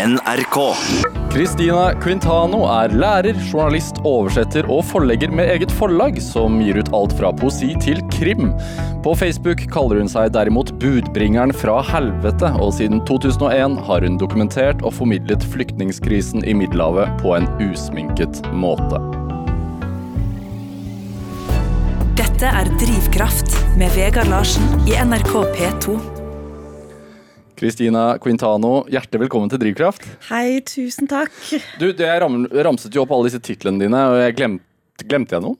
NRK. Christina Quintano er lærer, journalist, oversetter og forlegger med eget forlag, som gir ut alt fra poesi til krim. På Facebook kaller hun seg derimot Budbringeren fra helvete, og siden 2001 har hun dokumentert og formidlet flyktningskrisen i Middelhavet på en usminket måte. Dette er Drivkraft med Vegard Larsen i NRK P2. Christina Quintano, hjertelig velkommen til Drivkraft. Hei, tusen takk. Du, Jeg ram, ramset jo opp alle disse titlene dine, og jeg glemte, glemte jeg noen?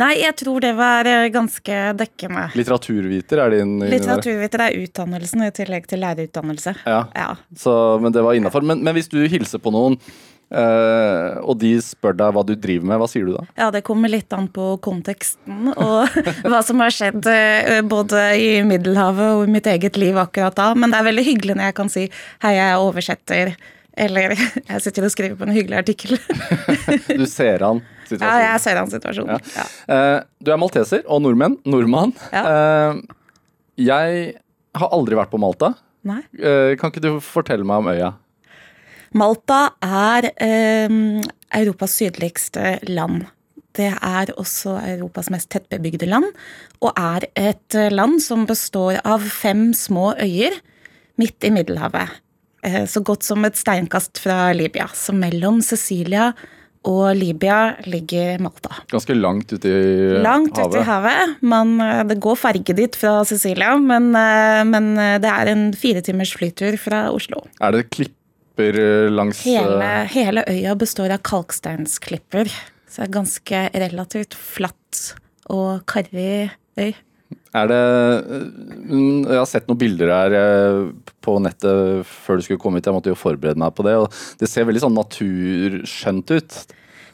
Nei, jeg tror det var eh, ganske dekkende. Litteraturviter er din Litteraturviter er utdannelsen i tillegg til lærerutdannelse. Ja, Ja. så, men det var innafor. Men, men hvis du hilser på noen, eh, og de spør deg hva du driver med, hva sier du da? ja, det kommer litt an på konteksten og hva som har skjedd eh, både i Middelhavet og i mitt eget liv akkurat da. Men det er veldig hyggelig når jeg kan si hei, jeg er oversetter. Eller jeg sitter og skriver på en hyggelig artikkel. Du ser an Ja, jeg ser an situasjonen. Ja. Eh, du er malteser og nordmenn. Nordmann. Ja. Jeg har aldri vært på Malta. Nei. Kan ikke du fortelle meg om øya? Malta er eh, Europas sydligste land. Det er også Europas mest tettbebygde land, og er et eh, land som består av fem små øyer midt i Middelhavet. Eh, Så godt som et steinkast fra Libya. Så mellom Sicilia og Libya ligger Malta. Ganske langt ute i Langt havet. ute i havet. Man, eh, det går ferge dit fra Sicilia, men, men det er en fire timers flytur fra Oslo. Er det klipper eh, langs eh, Hele, hele øya består av kalksteinsklipper. Så det er ganske relativt flatt og karrig øy. Er det mm, Jeg har sett noen bilder her eh, på nettet før du skulle komme hit. Jeg måtte jo forberede meg på det. og Det ser veldig sånn naturskjønt ut.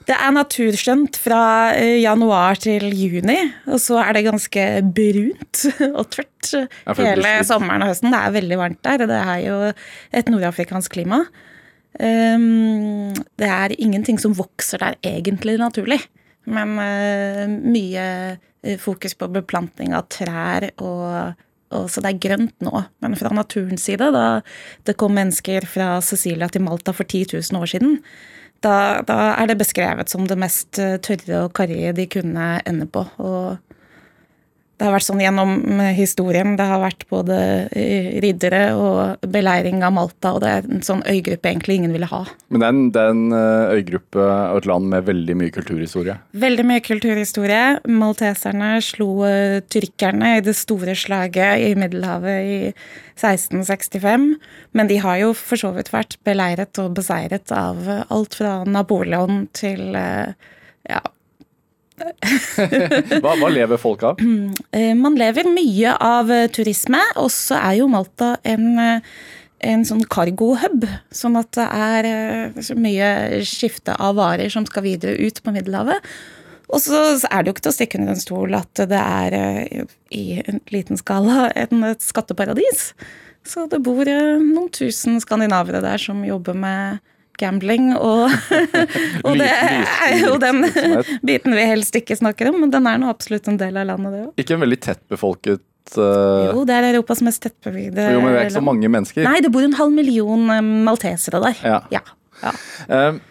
Det er naturskjønt fra eh, januar til juni, og så er det ganske brunt og tørt hele sommeren og høsten. Det er veldig varmt der, og det er jo et nordafrikansk klima. Um, det er ingenting som vokser der egentlig naturlig, men eh, mye eh, fokus på beplanting av trær og og så det er grønt nå, men fra naturens side, da det kom mennesker fra Cecilia til Malta for 10 000 år siden, da, da er det beskrevet som det mest eh, tørre og karrige de kunne ende på. Og det har vært sånn gjennom eh, historien. Det har vært både eh, riddere og beleiring av Malta, og det er en sånn øygruppe egentlig ingen ville ha. Men det er en, det er en eh, øygruppe og et land med veldig mye kulturhistorie. Veldig mye kulturhistorie. Malteserne slo tyrkerne i det store slaget i Middelhavet i 1665. Men de har jo for så vidt vært beleiret og beseiret av alt fra Napoleon til ja, Hva, hva lever folk av? Eh, Man lever mye av eh, turisme, og så er jo Malta en, eh, en sånn cargo-hub. Sånn at det er så mye skifte av varer som skal videre ut på Middelhavet. Og så er det jo ikke til å stikke under en stol at det er i en liten skala et skatteparadis. Så det bor noen tusen skandinavere der som jobber med gambling, og, og det er jo den biten vi helst ikke snakker om, men den er nå absolutt en del av landet, det òg. Ikke en veldig tett befolket eh, Jo, det er Europas mest tettbebygde Jo, men det er ikke så mange mennesker. Nei, det bor en halv million eh, maltesere der. Ja. Ja. ja. Eh,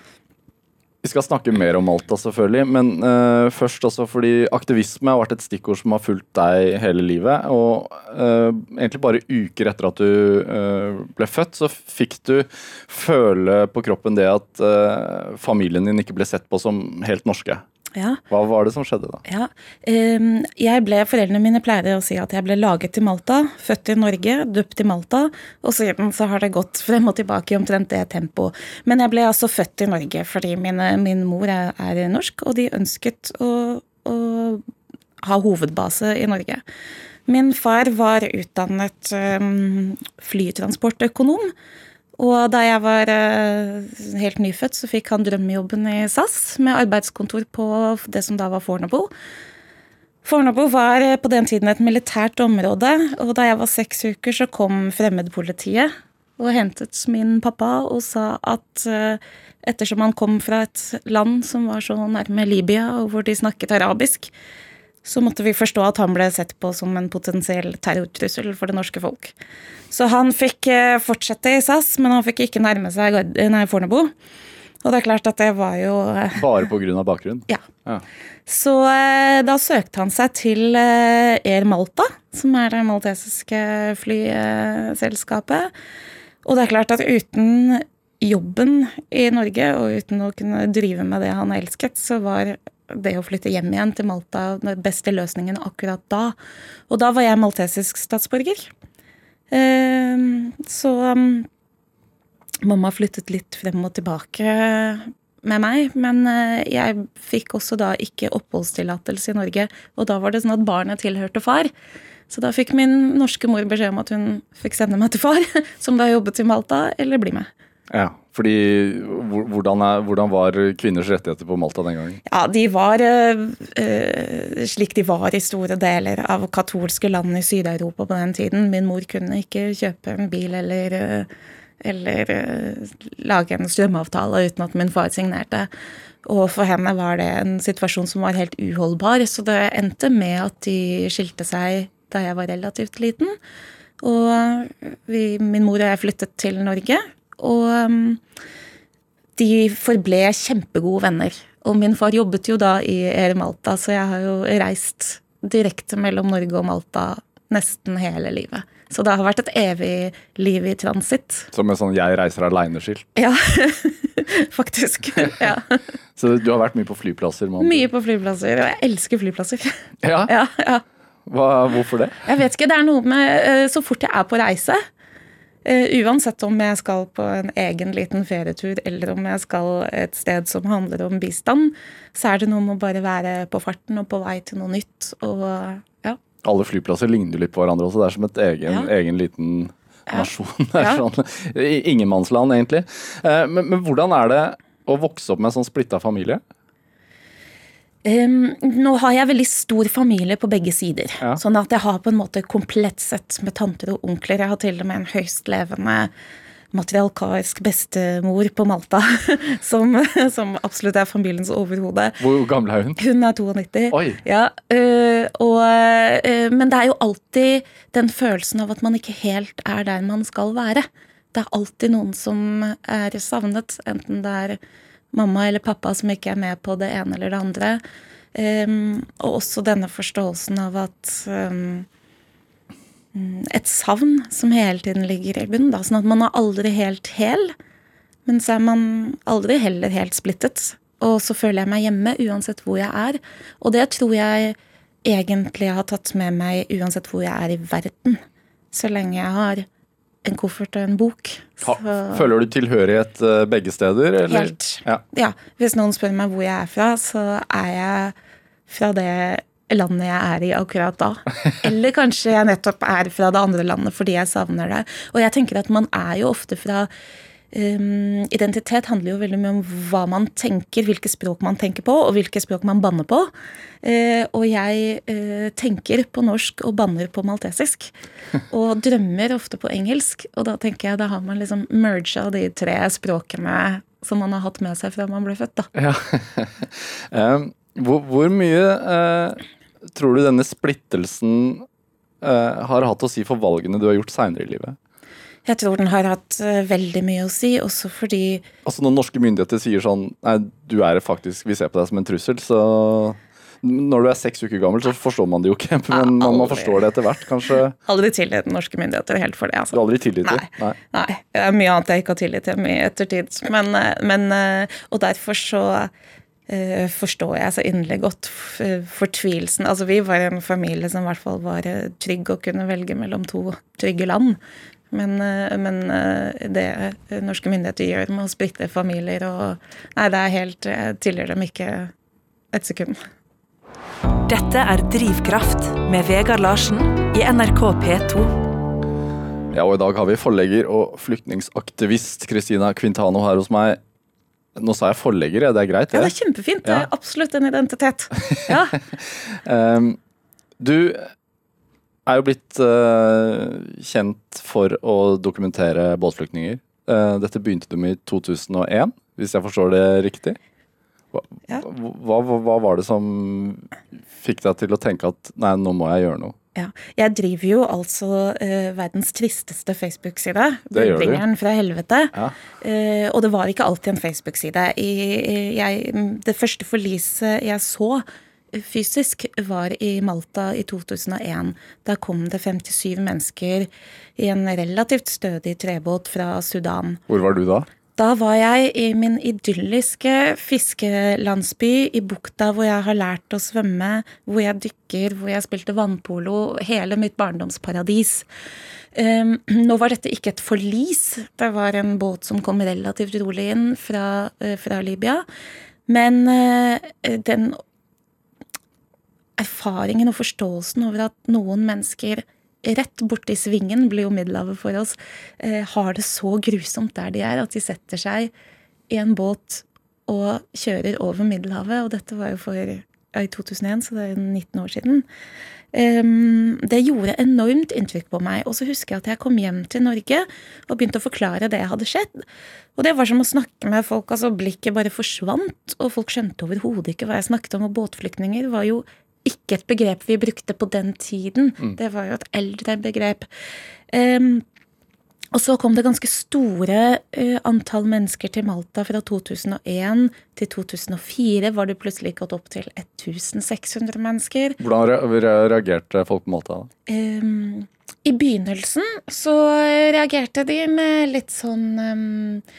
vi skal snakke mer om Malta, selvfølgelig, men uh, først også fordi aktivisme har vært et stikkord som har fulgt deg hele livet. Og uh, egentlig bare uker etter at du uh, ble født, så fikk du føle på kroppen det at familien din ikke ble sett på som helt norske. Ja. Hva var det som skjedde da? Ja, ehm, jeg ble, Foreldrene mine pleier å si at jeg ble laget i Malta, født i Norge, døpt i Malta, og siden så har det gått frem og tilbake i omtrent det tempoet. Men jeg ble altså født i Norge fordi mine, min mor er, er norsk, og de ønsket å, å ha hovedbase i Norge. Min far var utdannet um, flytransportøkonom. Og da jeg var eh, helt nyfødt, så fikk han drømmejobben i SAS, med arbeidskontor på det som da var Fornebu. Fornebu var eh, på den tiden et militært område, og da jeg var seks uker, så kom fremmedpolitiet og hentet min pappa og sa at eh, ettersom han kom fra et land som var så nærme Libya, og hvor de snakket arabisk, så måtte vi forstå at han ble sett på som en potensiell terrortrussel for det norske folk. Så han fikk eh, fortsette i SAS, men han fikk ikke nærme seg nei, Fornebu. Og det er klart at det var jo eh, Bare pga. bakgrunn? Ja. Ja. Så eh, da søkte han seg til Air Malta, som er det maltesiske flyselskapet. Og det er klart at uten jobben i Norge, og uten å kunne drive med det han elsket, så var det å flytte hjem igjen til Malta den beste løsningen akkurat da. Og da var jeg maltesisk statsborger. Eh, Så um, mamma flyttet litt frem og tilbake med meg, men eh, jeg fikk også da ikke oppholdstillatelse i Norge. Og da var det sånn at barnet tilhørte far. Så da fikk min norske mor beskjed om at hun fikk sende meg til far, som da jobbet i Malta, eller bli med. Ja, fordi hvordan, er, hvordan var kvinners rettigheter på Malta den gangen? Ja, de var eh, slik de var i store deler av katolske land i Syd-Europa på den tiden. Min mor kunne ikke kjøpe en bil eller, eh, eller eh, lage en strømavtale uten at min far signerte. Og for henne var det en situasjon som var helt uholdbar, så det endte med at de skilte seg da jeg var relativt liten. Og vi, min mor og jeg flyttet til Norge, og um, de forble kjempegode venner. Og min far jobbet jo da i Air Malta, så jeg har jo reist direkte mellom Norge og Malta nesten hele livet. Så det har vært et evig liv i transitt. Som en sånn 'jeg reiser aleine'-skilt. Ja, faktisk. Ja. Så du har vært mye på flyplasser? Man. Mye på flyplasser, og jeg elsker flyplasser. Ja? Ja, ja. Hva, hvorfor det? Jeg vet ikke, det er noe med eh, så fort jeg er på reise Uansett om jeg skal på en egen liten ferietur eller om jeg skal et sted som handler om bistand, så er det noe med å bare være på farten og på vei til noe nytt. Og ja. Alle flyplasser ligner jo litt på hverandre også. Det er som et egen, Ja. egen liten nasjon. Ja. sånn, ingenmannsland, egentlig. Eh, Men, men hvordan er det å vokse opp med en sånn splitta familie? Em, nå har jeg veldig stor familie på begge sider. Ja. Sånn at jeg har på en måte komplett sett med tanter og onkler. Jeg har til og med en høyst levende materialkarisk bestemor på Malta, som, som absolutt er familiens overhode. Hvor gammel er hun? Hun er 92. Oi. Ja, uh, og, uh, men det er jo alltid den følelsen av at man ikke helt er der man skal være. Det er alltid noen som er savnet, enten det er mamma eller pappa som ikke er med på det ene eller det andre. Um, og også denne forståelsen av at um, Et savn som hele tiden ligger i bunnen. Da, sånn at man er aldri helt hel, men så er man aldri heller helt splittet. Og så føler jeg meg hjemme uansett hvor jeg er. Og det tror jeg egentlig har tatt med meg uansett hvor jeg er i verden. Så lenge jeg har en koffert og en bok. Så føler du tilhørighet eh, begge steder? Eller? helt. Ja. Ja. Hvis noen spør meg hvor jeg er fra, så er jeg fra det landet jeg er i akkurat da. Eller kanskje jeg nettopp er fra det andre landet fordi jeg savner det. Og jeg tenker at man er jo ofte fra um, Identitet handler jo veldig mye om hva man tenker, hvilke språk man tenker på, og hvilke språk man banner på. Uh, og jeg uh, tenker på norsk og banner på maltesisk. Og drømmer ofte på engelsk. Og da tenker jeg da har man liksom merga de tre språkene som man har hatt med seg fra man ble født, da. Ja. um, hvor, hvor mye uh, tror du denne splittelsen har hatt å si for valgene du har gjort seinere i livet? Jeg tror den har hatt eh, veldig mye å si, også fordi Altså Når norske myndigheter sier sånn Nei, du er faktisk Vi ser på deg som en trussel, så Når du er seks uker gammel, så forstår man det jo ikke. Men man, man forstår det etter hvert, kanskje. aldri tillit norske myndigheter helt for det. altså. Du har aldri tillit til? Nei. Nei. Det er mye annet jeg ikke har tillit til i ettertid. Men, eh, men, eh, og derfor så forstår jeg så inderlig godt fortvilelsen. Altså, vi var en familie som i hvert fall var trygg og kunne velge mellom to trygge land. Men, eh, men eh, det norske myndigheter gjør med å splitte familier og Nei, det er helt Jeg tilgir dem ikke et sekund. Dette er Drivkraft med Vegard Larsen i NRK P2. Ja, og i dag har vi forlegger og flyktningsaktivist Christina Quintano her hos meg. Nå sa jeg forlegger, ja, det er greit? Ja, det er kjempefint. Det er absolutt en identitet. Ja. um, du er jo blitt uh, kjent for å dokumentere båtflyktninger. Uh, dette begynte du med i 2001, hvis jeg forstår det riktig. Hva, Ja. hva, hva, hva var det som fikk deg til å tenke at nei, nå må jeg gjøre noe? Ja. Jeg driver jo altså uh, verdens tristeste Facebook-side. Budbringeren fra helvete. Ja. Uh, og det var ikke alltid en Facebook-side. Det første forliset jeg så fysisk, var i Malta i 2001. Da kom det 57 mennesker i en relativt stødig trebåt fra Sudan. Hvor var du da? Da var jeg i min idylliske fiskelandsby i bukta hvor jeg har lært å svømme, hvor jeg dykker, hvor jeg spilte vannpolo. Hele mitt barndomsparadis. Um, nå var dette ikke et forlis. Det var en båt som kom relativt rolig inn fra, uh, fra Libya. Men uh, den erfaringen og forståelsen over at noen mennesker rett borti svingen, blir jo Middelhavet for oss, eh, har det så grusomt der de er, at de setter seg i en båt og kjører over Middelhavet. Og dette var jo for ja, i 2001, så det er 19 år siden. Ehm, det gjorde enormt inntrykk på meg. Og så husker jeg at jeg kom hjem til Norge og begynte å forklare det hadde skjedd. Og det var som å snakke med folk. altså Blikket bare forsvant, og folk skjønte overhodet ikke hva jeg snakket om. Og båtflyktninger var jo ikke et begrep vi brukte på den tiden. Det var jo et eldre begrep. Um, og så kom det ganske store uh, antall mennesker til Malta fra 2001 til 2004. Var det plutselig gått opp til 1600 mennesker. Hvordan re- re- reagerte folk på Malta? Ehm, I begynnelsen så reagerte de med litt sånn eh,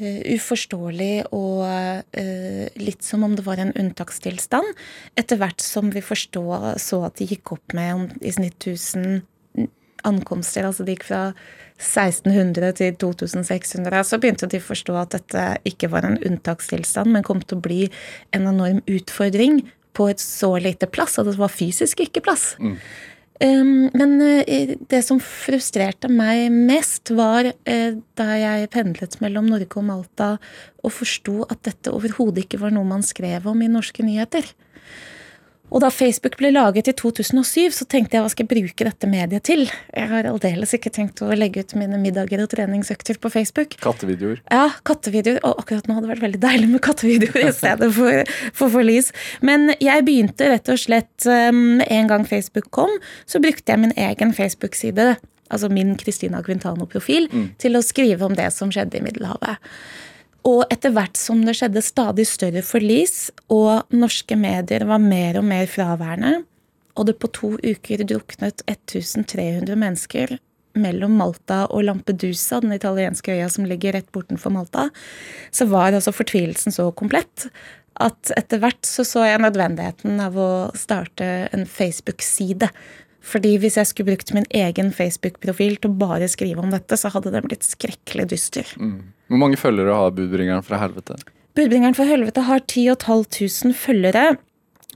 uforståelig og eh, litt som om det var en unntakstilstand. Etter hvert som vi forstå, så at de gikk opp med i snitt 1000 ankomster, altså det gikk fra 1600 til 2600, så begynte de å forstå at dette ikke var en unntakstilstand, men kom til å bli en enorm utfordring på et så lite plass, og det var fysisk ikke plass. Um, men eh, det som frustrerte meg mest, var eh, da jeg pendlet mellom Norge og Malta og forsto at dette overhodet ikke var noe man skrev om i norske nyheter. Og da Facebook ble laget i 2007, så tenkte jeg hva skal jeg bruke dette mediet til? Jeg har aldeles ikke tenkt å legge ut mine middager og treningsøkter på Facebook. Kattevideoer? Ja, kattevideoer. Og akkurat nå hadde det vært veldig deilig med kattevideoer i stedet for, for forlis. Men jeg begynte rett og slett um, en gang Facebook kom, så brukte jeg min egen Facebook-side, altså min Christina Quintano-profil, til å skrive om det som skjedde i Middelhavet. Og etter hvert som det skjedde stadig større forlis, og norske medier var mer og mer fraværende, og det på to uker druknet 1300 mennesker mellom Malta og Lampedusa, den italienske øya som ligger rett bortenfor Malta, så var altså fortvilelsen så komplett at etter hvert så så jeg nødvendigheten av å starte en Facebook-side. Fordi hvis jeg skulle brukt min egen Facebook-profil til å bare skrive om dette, så hadde den blitt skrekkelig dyster. Hvor mange følgere har budbringeren fra helvete? Budbringeren fra helvete har 10 500 følgere.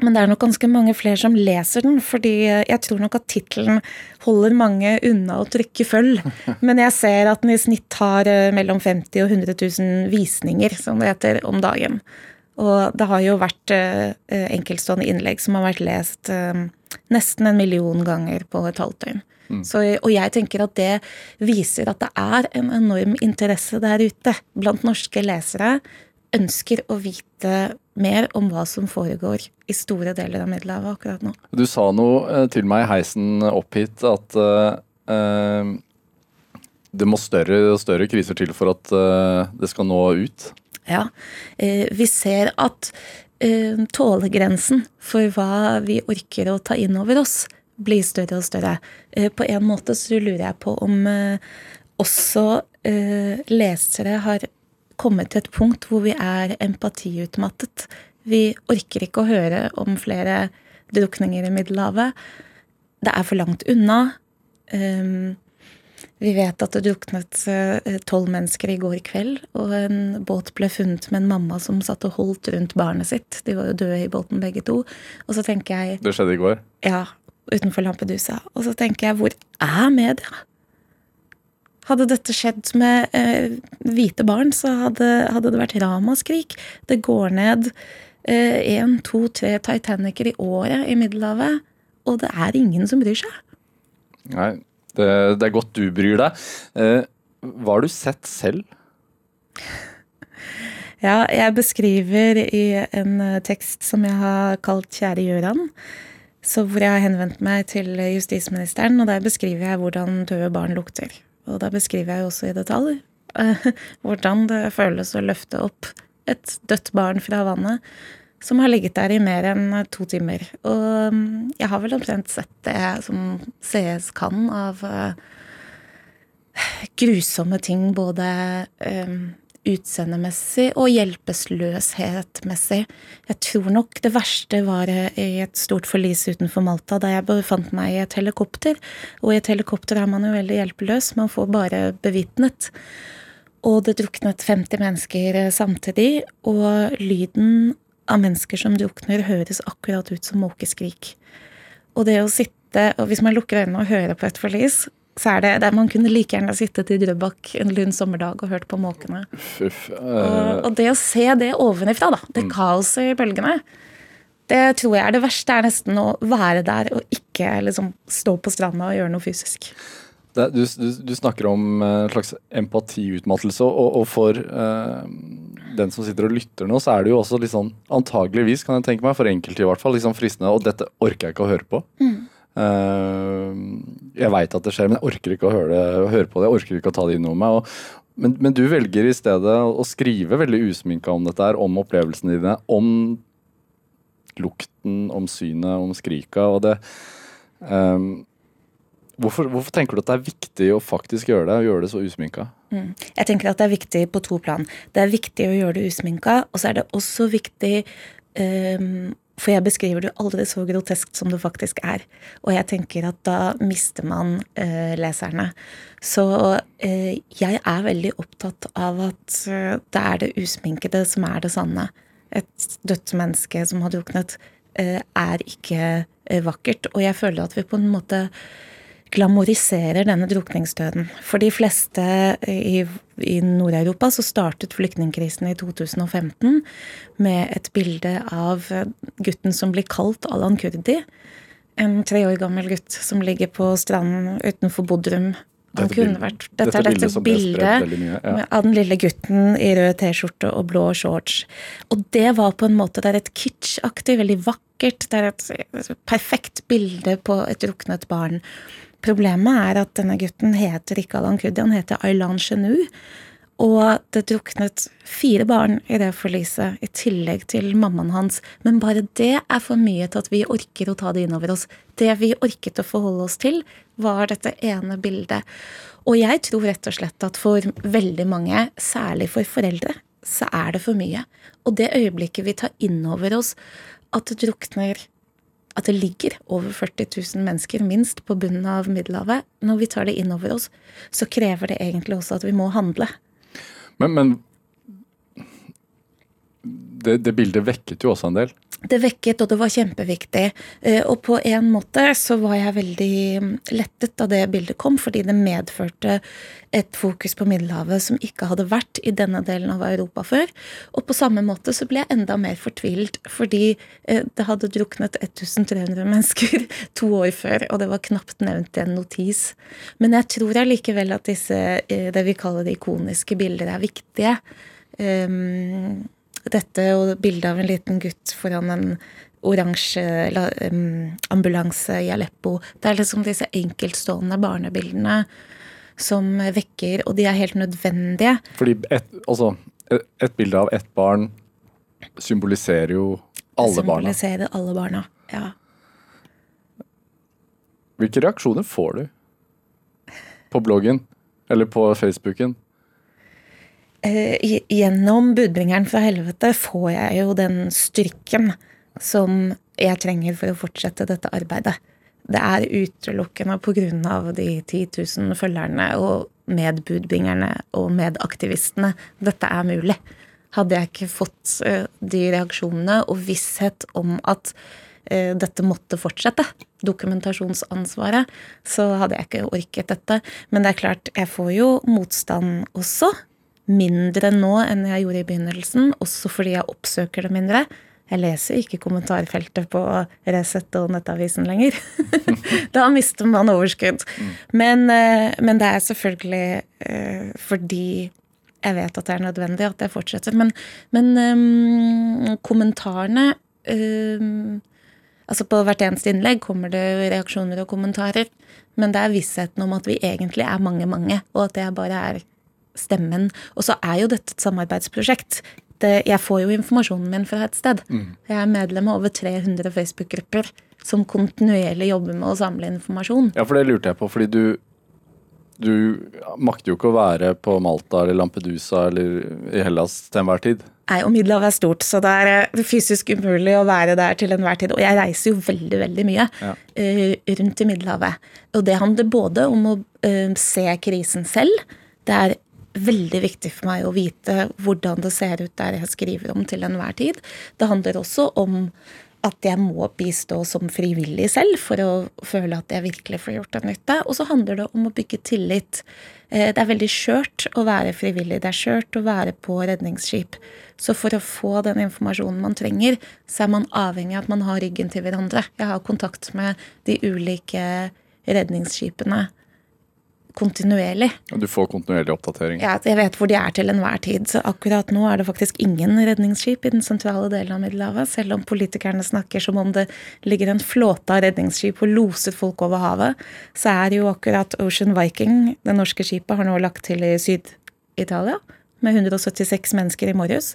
Men det er nok ganske mange flere som leser den, fordi jeg tror nok at tittelen holder mange unna å trykke følg. Men jeg ser at den i snitt har eh, mellom 50 og 100 000 visninger, som det heter, om dagen. Og det har jo vært eh, enkeltstående innlegg som har vært lest eh, nesten en million ganger på et halvt døgn. Så, og jeg tenker at det viser at det er en enorm interesse der ute blant norske lesere. Ønsker å vite mer om hva som foregår i store deler av Middelhavet akkurat nå. Du sa noe eh, til meg i heisen opp hit at eh, det må større og større kriser til for at uh, det skal nå ut. Ja, Vi ser at eh, tålegrensen for hva vi orker å ta inn over oss, blir større og større. Eh, På en måte så lurer jeg på om eh, også lesere har kommet til et punkt hvor vi er empatiutmattet. Vi orker ikke å høre om flere drukninger i Middelhavet. Det er for langt unna. Um, vi vet at det druknet tolv mennesker i går kveld, og en båt ble funnet med en mamma som satt og holdt rundt barnet sitt. De var jo døde i båten begge to. Og så tenker jeg Det skjedde i går. Ja, utenfor Lampedusa. Og så tenker jeg, hvor er media? Hadde dette skjedd med eh, hvite barn, så hadde, hadde det vært ramaskrik. Det går ned én, to, tre Titanicer i året i Middelhavet, og det er ingen som bryr seg. Nei, det, er godt du bryr deg. Eh, hva har du sett selv? Ja, jeg beskriver i en eh, tekst som jeg har kalt 'Kjære Gjøran', hvor jeg har henvendt meg til justisministeren, og der beskriver jeg hvordan døde barn lukter. Og da beskriver jeg også i detalj eh, hvordan det føles å løfte opp et dødt barn fra vannet som har ligget der i mer enn to timer. Og mm, jeg har vel omtrent sett det som sees kan av uh, grusomme ting, både um, utseendemessig og hjelpeløshetmessig. Jeg tror nok det verste var i et stort forlis utenfor Malta, da jeg befant meg i et helikopter. Og i et helikopter er man jo veldig hjelpeløs, man får bare bevitnet. Og det druknet 50 mennesker samtidig, og lyden av mennesker som drukner, høres akkurat ut som måkeskrik. Og det å sitte, og hvis man lukker øynene og hører på et forlis, så er det der man kunne like gjerne sittet i Drøbak en lund sommerdag og hørt på måkene. Uff, uh... og, og, det å se det ovenifra, da, det mm. kaoset i bølgene, det tror jeg er det verste, er nesten å være der og ikke liksom stå på stranda og gjøre noe fysisk. Det, du, du, du, snakker om en slags empatiutmattelse, og, og for uh, den som sitter og lytter nå, så er det jo også litt sånn, antageligvis, kan jeg tenke meg, for enkelte i hvert fall, liksom fristende, og dette orker jeg ikke å høre på. Mm. Uh, jeg veit at det skjer, men jeg orker ikke å høre, høre, på det. Jeg orker ikke å ta det inn over meg. Og, men, men, du velger i stedet å skrive veldig usminka om dette her, om opplevelsene dine, om lukten, om synet, om skrika. og det um, Hvorfor, hvorfor, tenker du at det er viktig å faktisk gjøre det, og gjøre det så usminka? Mm. Jeg tenker at det er viktig på to plan. Det er viktig å gjøre det usminka, og så er det også viktig um, For jeg beskriver det jo aldri så groteskt som det faktisk er. Og jeg tenker at da mister man uh, leserne. Så uh, jeg er veldig opptatt av at uh, det er det usminkede som er det sanne. Et dødt menneske som har druknet, er ikke vakkert. Og jeg føler at vi på en måte glamoriserer denne drukningsdøden. For de fleste i, i Nord-Europa så startet flyktningkrisen i 2015 med et bilde av gutten som blir kalt Alan Kurdi. En tre år gammel gutt som ligger på stranden utenfor Bodrum. Dette, kunne vært, dette, dette er dette bildet mye, ja. av den lille gutten i rød T-skjorte og blå shorts. Og det var på en måte Det er et kitschaktig, veldig vakkert, det er et perfekt bilde på et druknet barn. Problemet er at denne gutten heter ikke Alan Kurdi, han heter Aylan Chenou. Og det druknet fire barn i det forliset, i tillegg til mammaen hans. Men bare det er for mye til at vi orker å ta det innover oss. Det vi orket å forholde oss til, var dette ene bildet. Og jeg tror rett og slett at for veldig mange, særlig for foreldre, så er det for mye. Og det øyeblikket vi tar innover oss at det drukner at det ligger over 40 000 mennesker minst på bunnen av Middelhavet. Når vi tar det inn over oss, så krever det egentlig også at vi må handle. Men, men det, det, bildet vekket jo også en del? Det vekket, og det var kjempeviktig. Eh, og på en måte så var jeg veldig mm, lettet da det bildet kom, fordi det medførte et fokus på Middelhavet som ikke hadde vært i denne delen av Europa før. Og på samme måte så ble jeg enda mer fortvilt, fordi eh, det hadde druknet 1300 mennesker to år før, og det var knapt nevnt i en notis. Men jeg tror allikevel at disse, eh, det vi kaller de ikoniske bilder, er viktige. Um, dette og bildet av en liten gutt foran en oransje ambulanse i Aleppo. Det er liksom disse enkeltstående barnebildene som vekker, og de er helt nødvendige. Fordi et, altså, et, et bilde av ett barn symboliserer jo alle barna. Symboliserer alle barna, ja. Hvilke reaksjoner får du på bloggen eller på Facebooken? Eh, gjennom budbringeren fra helvete får jeg jo den styrken som jeg trenger for å fortsette dette arbeidet. Det er utelukkende pga. de 10 000 følgerne og medbudbringerne og medaktivistene dette er mulig. Hadde jeg ikke fått eh, de reaksjonene og visshet om at eh, dette måtte fortsette, dokumentasjonsansvaret, så hadde jeg ikke orket dette. Men det er klart, jeg får jo motstand også mindre nå enn jeg gjorde i begynnelsen, også fordi jeg oppsøker det mindre. Jeg leser ikke kommentarfeltet på Resett og Nettavisen lenger. da mister man overskudd. Men, eh, men, det er selvfølgelig eh, fordi jeg vet at det er nødvendig at det fortsetter. Men, men um, kommentarene um, Altså På hvert eneste innlegg kommer det reaksjoner og kommentarer. Men det er vissheten om at vi egentlig er mange, mange, og at det bare er stemmen. Og så er jo dette et samarbeidsprosjekt. Det, jeg får jo informasjonen min fra et sted. Mm. Jeg er medlem av over 300 Facebook-grupper som kontinuerlig jobber med å samle informasjon. Ja, for det lurte jeg på, fordi du du makter jo ikke å være på Malta eller Lampedusa eller i Hellas til enhver tid. Nei, og Middelhavet er stort, så det er eh, fysisk umulig å være der til enhver tid. Og jeg reiser jo veldig, veldig mye ja. uh, rundt i Middelhavet. Og det handler både om å uh, se krisen selv. Det er veldig viktig for meg å vite hvordan det ser ut der jeg skriver om til enhver tid. Det handler også om at jeg må bistå som frivillig selv for å føle at jeg virkelig får gjort en nytte. Og så handler det om å bygge tillit. Eh, det er veldig skjørt å være frivillig. Det er skjørt å være på redningsskip. Så for å få den informasjonen man trenger, så er man avhengig av at man har ryggen til hverandre. Jeg har kontakt med de ulike redningsskipene kontinuerlig. Du får kontinuerlig oppdatering? Ja, jeg vet hvor de er til enhver tid. Så akkurat nå er det faktisk ingen redningsskip i den sentrale delen av Middelhavet. Selv om politikerne snakker som om det ligger en flåte av redningsskip og loser folk over havet, så er jo akkurat Ocean Viking, det norske skipet, har nå lagt til i Syd-Italia med 176 mennesker i morges.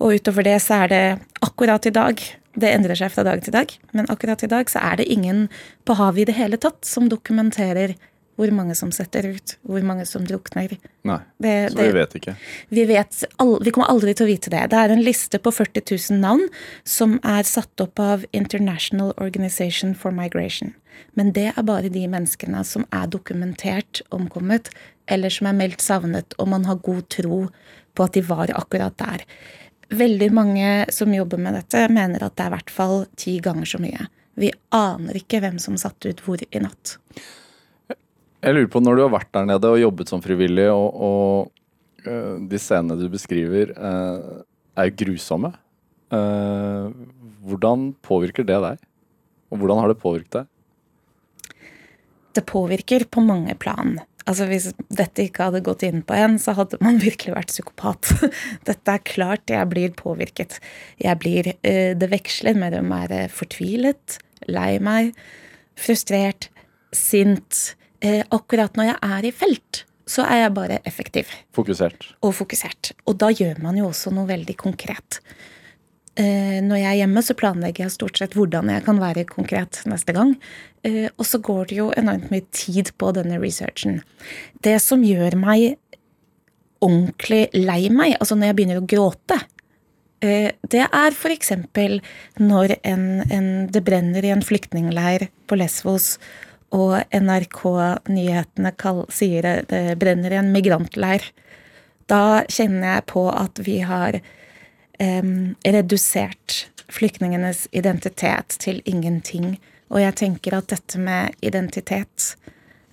Og utover det så er det akkurat i dag det endrer seg fra dag til dag, men akkurat i dag så er det ingen på havet i det hele tatt som dokumenterer hvor mange som setter ut, hvor mange som drukner. Nei, det, Så vi vet ikke? Vi, vet, vi kommer aldri til å vite det. Det er en liste på 40 000 navn som er satt opp av International Organization for Migration. Men det er bare de menneskene som er dokumentert omkommet, eller som er meldt savnet, og man har god tro på at de var akkurat der. Veldig mange som jobber med dette, mener at det er i hvert fall ti ganger så mye. Vi aner ikke hvem som satte ut hvor i natt. Jeg lurer på, når du har vært der nede og jobbet som frivillig, og, og uh, de scenene du beskriver, uh, er jo grusomme. Uh, hvordan påvirker det deg? Og hvordan har det påvirket deg? Det påvirker på mange plan. Altså Hvis dette ikke hadde gått inn på en, så hadde man virkelig vært psykopat. Dette er klart jeg blir påvirket. Jeg blir Det veksler mellom å være fortvilet, lei meg, frustrert, sint eh, akkurat når jeg er i felt, så er jeg bare effektiv. Fokusert. Og fokusert. Og da gjør man jo også noe veldig konkret. Eh, når jeg er hjemme, så planlegger jeg stort sett hvordan jeg kan være konkret neste gang. Eh, og så går det jo enormt mye tid på denne researchen. Det som gjør meg ordentlig lei meg, altså når jeg begynner å gråte, eh, det er f.eks. når en, en, det brenner i en flyktningleir på Lesvos, og NRK-nyhetene sier det, brenner i en migrantleir. Da kjenner jeg på at vi har um, redusert flyktningenes identitet til ingenting. Og jeg tenker at dette med identitet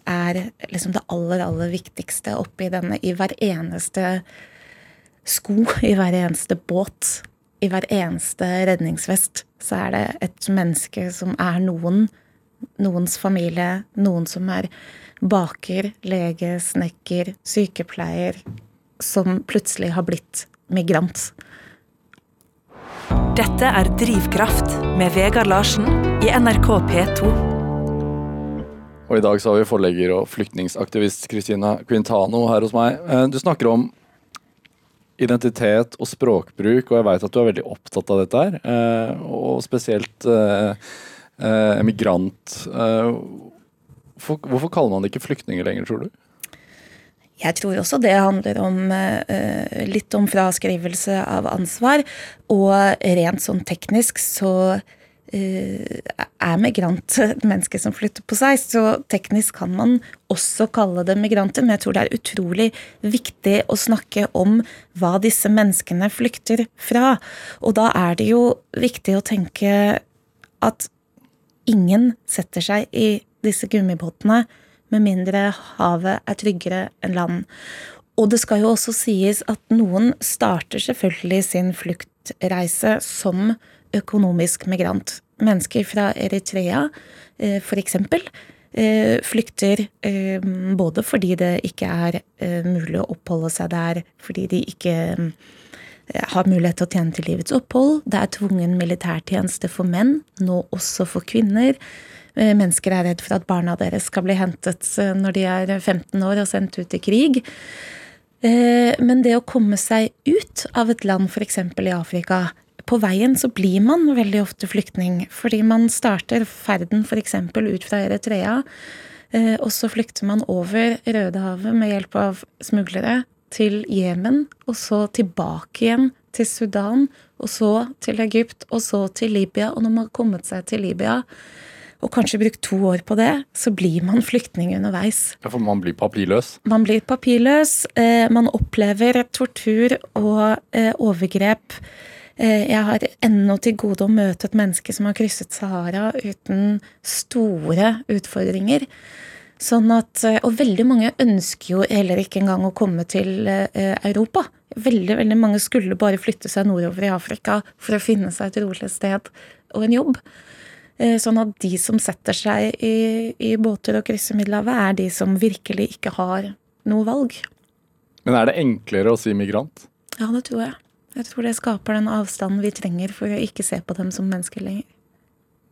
er liksom det aller, aller viktigste oppi denne. I hver eneste sko, i hver eneste båt, i hver eneste redningsvest, så er det et menneske som er noen noens familie, noen som er baker, lege, snekker, sykepleier, som plutselig har blitt migrant. Dette er Drivkraft med Vegard Larsen i NRK P2. Og I dag så har vi forlegger og flyktningsaktivist Christina Quintano her hos meg. Eh, du snakker om identitet og språkbruk, og jeg veit at du er veldig opptatt av dette her. Eh, og spesielt eh, emigrant. Eh, hvorfor, hvorfor, kaller man det ikke flyktninger lenger, tror du? Jeg tror også det handler om eh, litt om fraskrivelse av ansvar. Og rent sånn teknisk så eh, er migrant et menneske som flytter på seg. Så teknisk kan man også kalle det migranter, men jeg tror det er utrolig viktig å snakke om hva disse menneskene flykter fra. Og da er det jo viktig å tenke at ingen setter seg i disse gummibåtene med mindre havet er tryggere enn land. Og det skal jo også sies at noen starter selvfølgelig sin fluktreise som økonomisk migrant. Mennesker fra Eritrea, for f.eks., eh, flykter eh, både fordi det ikke er eh, mulig å oppholde seg der, fordi de ikke eh, har mulighet til å tjene til livets opphold. Det er tvungen militærtjeneste for menn, nå også for kvinner. Eh, mennesker er redd for at barna deres skal bli hentet eh, når de er 15 år og sendt ut i krig. Men det å komme seg ut av et land, f.eks. i Afrika, på veien så blir man veldig ofte flyktning. Fordi man starter ferden f.eks. ut fra Eritrea, eh, og så flykter man over Rødehavet med hjelp av smuglere til Jemen, og så tilbake igjen til Sudan, og så til Egypt, og så til Libya. Og når man har kommet seg til Libya, og kanskje brukt to år på det, så blir man flyktning underveis. Ja, For man blir papirløs? Man blir papirløs. Eh, man opplever tortur og eh, overgrep Eh, jeg har ennå til gode å møte et menneske som har krysset Sahara uten store utfordringer. Sånn at, eh, og veldig mange ønsker jo heller ikke engang å komme til eh, Europa. Veldig veldig mange skulle bare flytte seg nordover i Afrika for å finne seg et rolig sted og en jobb. Sånn at de som setter seg i, i båter og krysser Middelhavet, er de som virkelig ikke har noe valg. Men er det enklere å si migrant? Ja, det tror jeg. Jeg tror det skaper den avstanden vi trenger for å ikke se på dem som mennesker lenger.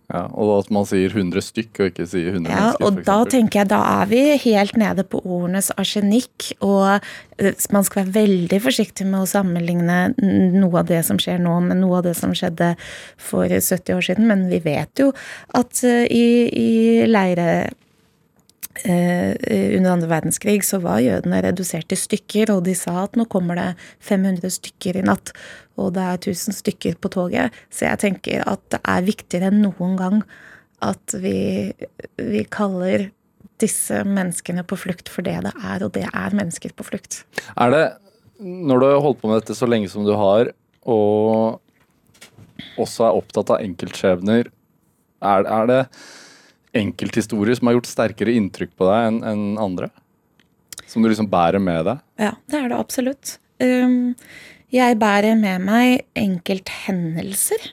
Ja, Og at man sier 100 stykk og ikke sier 100 ja, mennesker. Og da tenker jeg da er vi helt nede på ordenes arsenikk. Og eh, man skal være veldig forsiktig med å sammenligne noe av det som skjer nå, med noe av det som skjedde for 70 år siden. Men vi vet jo at eh, i, i leire under andre verdenskrig så var jødene redusert til stykker, og de sa at nå kommer det 500 stykker i natt, og det er 1000 stykker på toget. Så jeg tenker at det er viktigere enn noen gang at vi, vi kaller disse menneskene på flukt for det det er, og det er mennesker på flukt. Er det, når du har holdt på med dette så lenge som du har, og også er opptatt av enkeltskjebner, er, er det enkelthistorier som har gjort sterkere inntrykk på deg enn en andre? Som du liksom bærer med deg? Ja, det er det absolutt. Um, jeg bærer med meg enkelthendelser.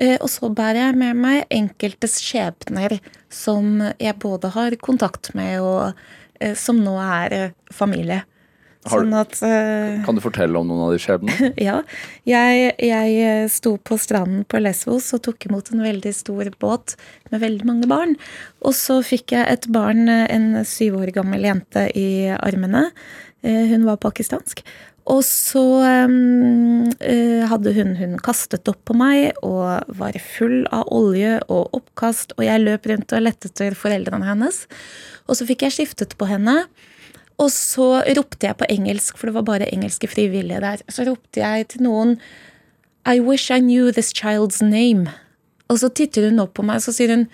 Uh, og så bærer jeg med meg enkeltes skjebner som jeg både har kontakt med, og uh, som nå er uh, familie. Sånn at, uh, kan du fortelle om noen av de skjebnene? ja. Jeg, jeg, eh, sto på stranden på Lesvos og tok imot en veldig stor båt med veldig mange barn. Og så fikk jeg et barn, eh, en syv år gammel jente, i armene. Hun var pakistansk. Og så um, hadde hun, hun kastet opp på meg og var full av olje og oppkast, og jeg løp rundt og lette etter foreldrene hennes. Og så fikk jeg skiftet på henne. Og så ropte jeg på engelsk, for det var bare engelske frivillige der. Så ropte jeg til noen I wish I knew this child's name. Og så titter hun opp på meg, og så sier hun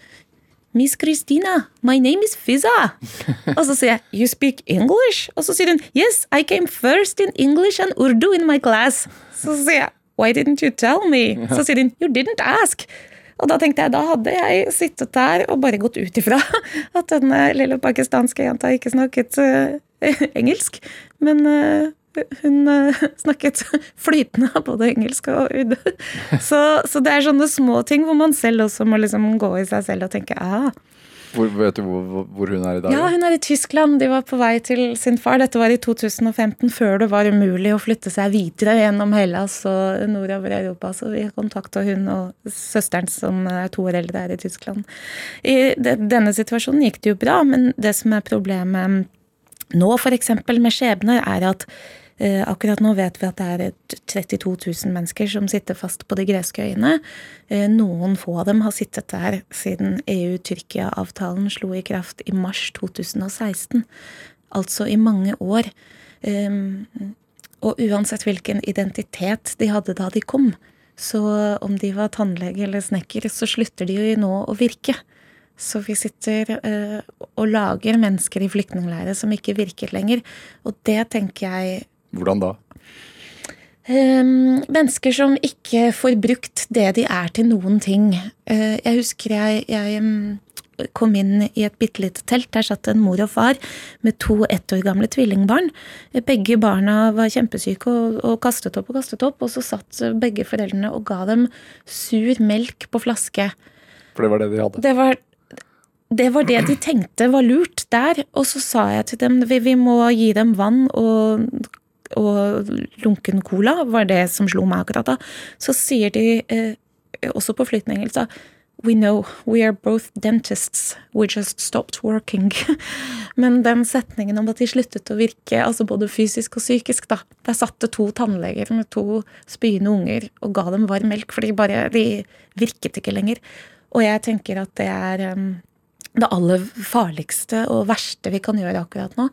Miss Christina, my name is Fizza. og så sier jeg You speak English? Og så sier hun Yes, I came first in English and Urdu in my class. Så sier jeg Why didn't you tell me? Så sier hun You didn't ask. Og da tenkte jeg, da hadde jeg sittet der og bare gått ut ifra at denne lille pakistanske jenta ikke snakket uh, engelsk. Men uh, hun uh, snakket flytende både engelsk og UD. Så, så, det er sånne små ting hvor man selv også må liksom gå i seg selv og tenke ah, hvor, vet du hvor, hvor, hun er i dag? Ja, Hun er i Tyskland. De var på vei til sin far. Dette var i 2015, før det var umulig å flytte seg videre gjennom Hellas og nordover Europa. Så vi kontakta hun og søsteren som er to år eldre, er i Tyskland. I denne situasjonen gikk det jo bra, men det som er problemet nå, f.eks. med skjebner, er at Eh, akkurat nå vet vi at det er 32 000 mennesker som sitter fast på de greske øyene. Eh, noen få av dem har sittet der siden EU-Tyrkia-avtalen slo i kraft i mars 2016. Altså i mange år. Eh, og uansett hvilken identitet de hadde da de kom, så om de var tannlege eller snekker, så slutter de jo nå å virke. Så vi sitter og lager mennesker i flyktningleirer som ikke virker lenger. Og det tenker jeg hvordan da? Um, mennesker som ikke får brukt det de er til noen ting. Uh, jeg husker jeg, jeg um, kom inn i et bitte lite telt. Der satt en mor og far med to ett år gamle tvillingbarn. Begge barna var kjempesyke og, og, kastet opp og kastet opp. Og så satt begge foreldrene og ga dem sur melk på flaske. For det var det de hadde? Det var det var det de tenkte var lurt der. Og så sa jeg til dem vi, vi må gi dem vann og, og lunken cola, var det som slo meg akkurat da. Så sier de, eh, også på flytende engelsk, We know we are both dentists. We just stopped working. Men den setningen om at de sluttet å virke, altså både fysisk og psykisk, da Der satt det to tannleger med to spyende unger og ga dem varm melk, for de bare De virket ikke lenger. Og jeg tenker at det er um, det aller farligste og verste vi kan gjøre akkurat nå,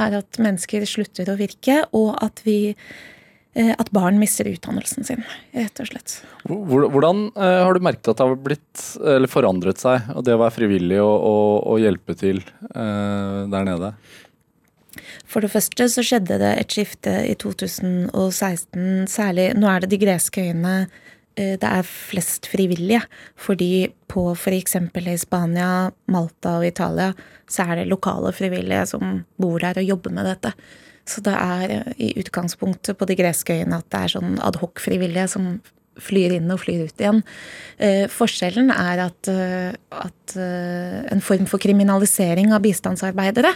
er at mennesker slutter å virke, og at vi eh, at barn mister utdannelsen sin, rett og slett. Hvordan uh, har du merket at det har blitt, eller forandret seg, og det å være frivillig og, og, og hjelpe til uh, der nede? For det første så skjedde det et skifte i 2016, særlig Nå er det de greske øyene Eh, det er flest frivillige. Fordi på f.eks. i Spania, Malta og Italia så er det lokale frivillige som bor der og jobber med dette. Så det er eh, i utgangspunktet på de greske øyene at det er sånn adhoc-frivillige som flyr inn og flyr ut igjen. Eh, forskjellen er at, eh, at eh, en form for kriminalisering av bistandsarbeidere,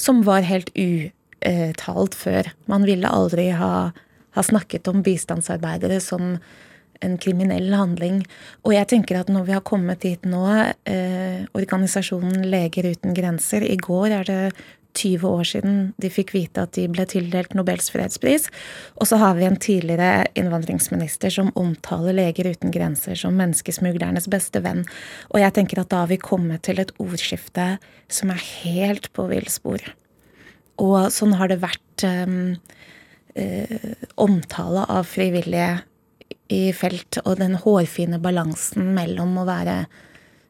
som var helt uttalt før. Man ville aldri ha, ha snakket om bistandsarbeidere som en kriminell handling. Og jeg tenker at når vi har kommet dit nå, eh, organisasjonen Leger uten grenser I går er det 20 år siden de fikk vite at de ble tildelt Nobels fredspris. Og så har vi en tidligere innvandringsminister som omtaler Leger uten grenser som menneskesmuglernes beste venn. Og jeg tenker at da har vi kommet til et ordskifte som er helt på villspor. Og sånn har det vært eh, eh, omtale av frivillige i felt, og den hårfine balansen mellom å være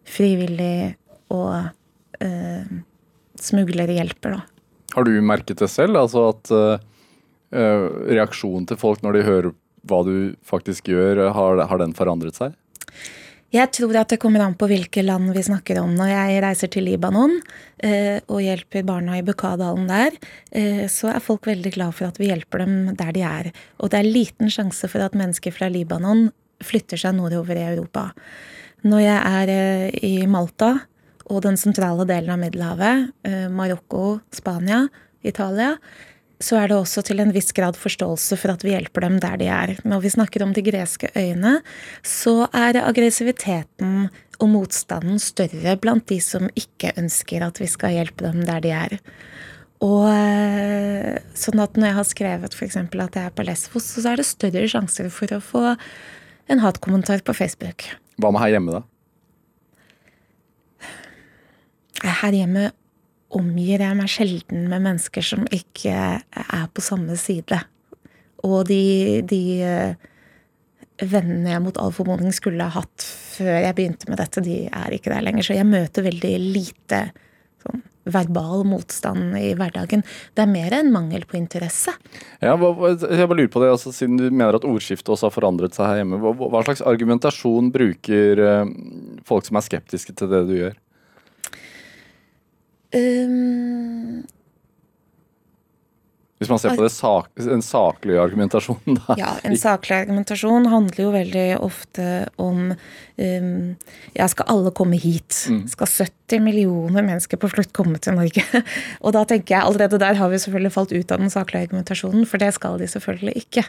frivillig og eh, smuglerhjelper, da. Har du merket det selv? Altså at eh, reaksjonen til folk når de hører hva du faktisk gjør, har, har den forandret seg? Jeg tror at det kommer an på hvilke land vi snakker om. Når jeg reiser til Libanon eh, og hjelper barna i Bukadalen der, eh, så er folk veldig glad for at vi hjelper dem der de er. Og det er liten sjanse for at mennesker fra Libanon flytter seg nordover i Europa. Når jeg er eh, i Malta og den sentrale delen av Middelhavet, Marokko, Spania, Italia, så er det også til en viss grad forståelse for at vi hjelper dem der de er. Når vi snakker om de greske øyene, så er aggressiviteten og motstanden større blant de som ikke ønsker at vi skal hjelpe dem der de er. Og eh, sånn at når jeg har skrevet f.eks. at jeg er på Lesvos, så er det større sjanser for å få en hatkommentar på Facebook. Hva med her hjemme, da? Her hjemme omgir jeg meg sjelden med mennesker som ikke er på samme side. Og de, de eh, vennene jeg mot all formodning skulle ha hatt før jeg begynte med dette, de er ikke der lenger. Så jeg møter veldig lite sånn, verbal motstand i hverdagen. Det er mer en mangel på interesse. Ja, jeg bare lurer på det, altså, Siden du mener at ordskiftet også har forandret seg her hjemme, hva, slags argumentasjon bruker eh, folk som er skeptiske til det du gjør? Um, Hvis man ser på det sak, en saklig argumentasjon, da. Ja, en saklig argumentasjon handler jo veldig ofte om um, Ja, skal alle komme hit? Mm. Skal 70 millioner mennesker på flukt komme til Norge? Og da tenker jeg allerede der har vi selvfølgelig falt ut av den saklige argumentasjonen, for det skal de selvfølgelig ikke.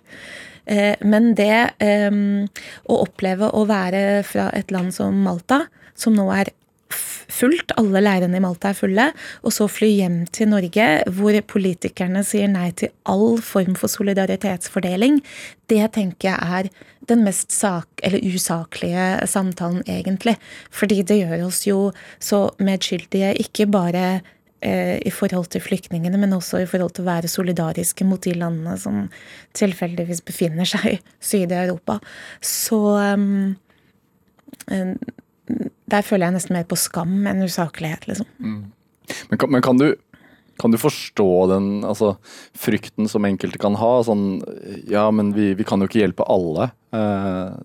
Uh, men det um, å oppleve å være fra et land som Malta, som nå er fullt, alle leirene i Malta er fulle, og så fly hjem til Norge, hvor politikerne sier nei til all form for solidaritetsfordeling, det tenker jeg er den mest sak, usaklige samtalen, egentlig. Fordi det gjør oss jo så medskyldige, ikke bare eh, i forhold til flyktningene, men også i forhold til å være solidariske mot de landene som tilfeldigvis befinner seg syd i Europa. Så um, der føler jeg nesten mer på skam enn usaklighet, liksom. Mm. Men, kan, men kan, du, kan, du, forstå den altså, frykten som enkelte kan ha? Sånn ja, men vi, vi kan jo ikke hjelpe alle. Eh,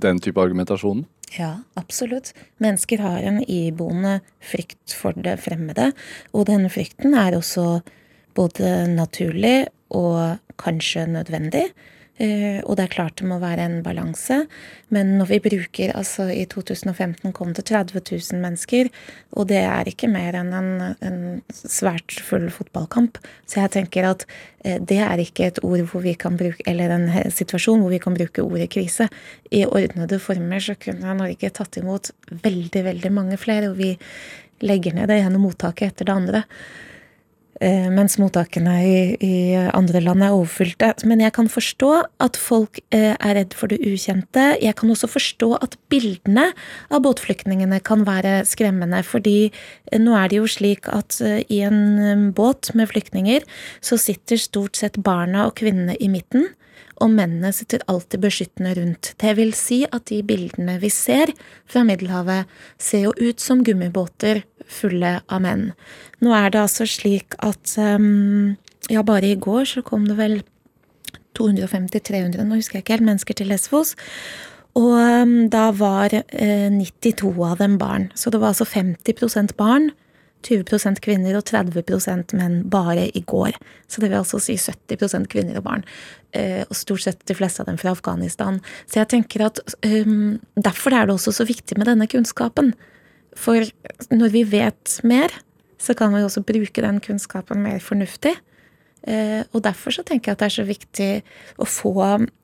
den type argumentasjonen? Ja, absolutt. Mennesker har en iboende frykt for det fremmede. Og denne frykten er også både naturlig og kanskje nødvendig. Eh, og det er klart det må være en balanse. Men når vi bruker altså I 2015 kom det 30 000 mennesker, og det er ikke mer enn en, en svært full fotballkamp. Så jeg tenker at eh, det er ikke et ord hvor vi kan bruke, eller en situasjon hvor vi kan bruke ordet krise. I ordnede former så kunne Norge tatt imot veldig, veldig mange flere, og vi legger ned det ene mottaket etter det andre. Eh, mens mottakene i, i, andre land er overfylte. Men jeg kan forstå at folk eh, er redd for det ukjente. Jeg kan også forstå at bildene av båtflyktningene kan være skremmende. Fordi eh, nå er det jo slik at i en båt med flyktninger så sitter stort sett barna og kvinnene i midten og mennene sitter alltid beskyttende rundt. Det vil si at de bildene vi ser fra Middelhavet, ser jo ut som gummibåter fulle av menn. Nå er det altså slik at um, ja, bare i går så kom det vel 250-300, nå husker jeg ikke helt, mennesker til Lesvos. Og um, da var eh, 92 av dem barn. Så det var altså 50% barn 20% kvinner og 30 menn bare i går. Så det vil altså si 70% kvinner og barn. Eh, og stort sett de fleste av dem fra Afghanistan. Så jeg tenker at um, Derfor er det også så viktig med denne kunnskapen. For når vi vet mer, så kan vi også bruke den kunnskapen mer fornuftig. Uh, og derfor så tenker jeg at det er så viktig å få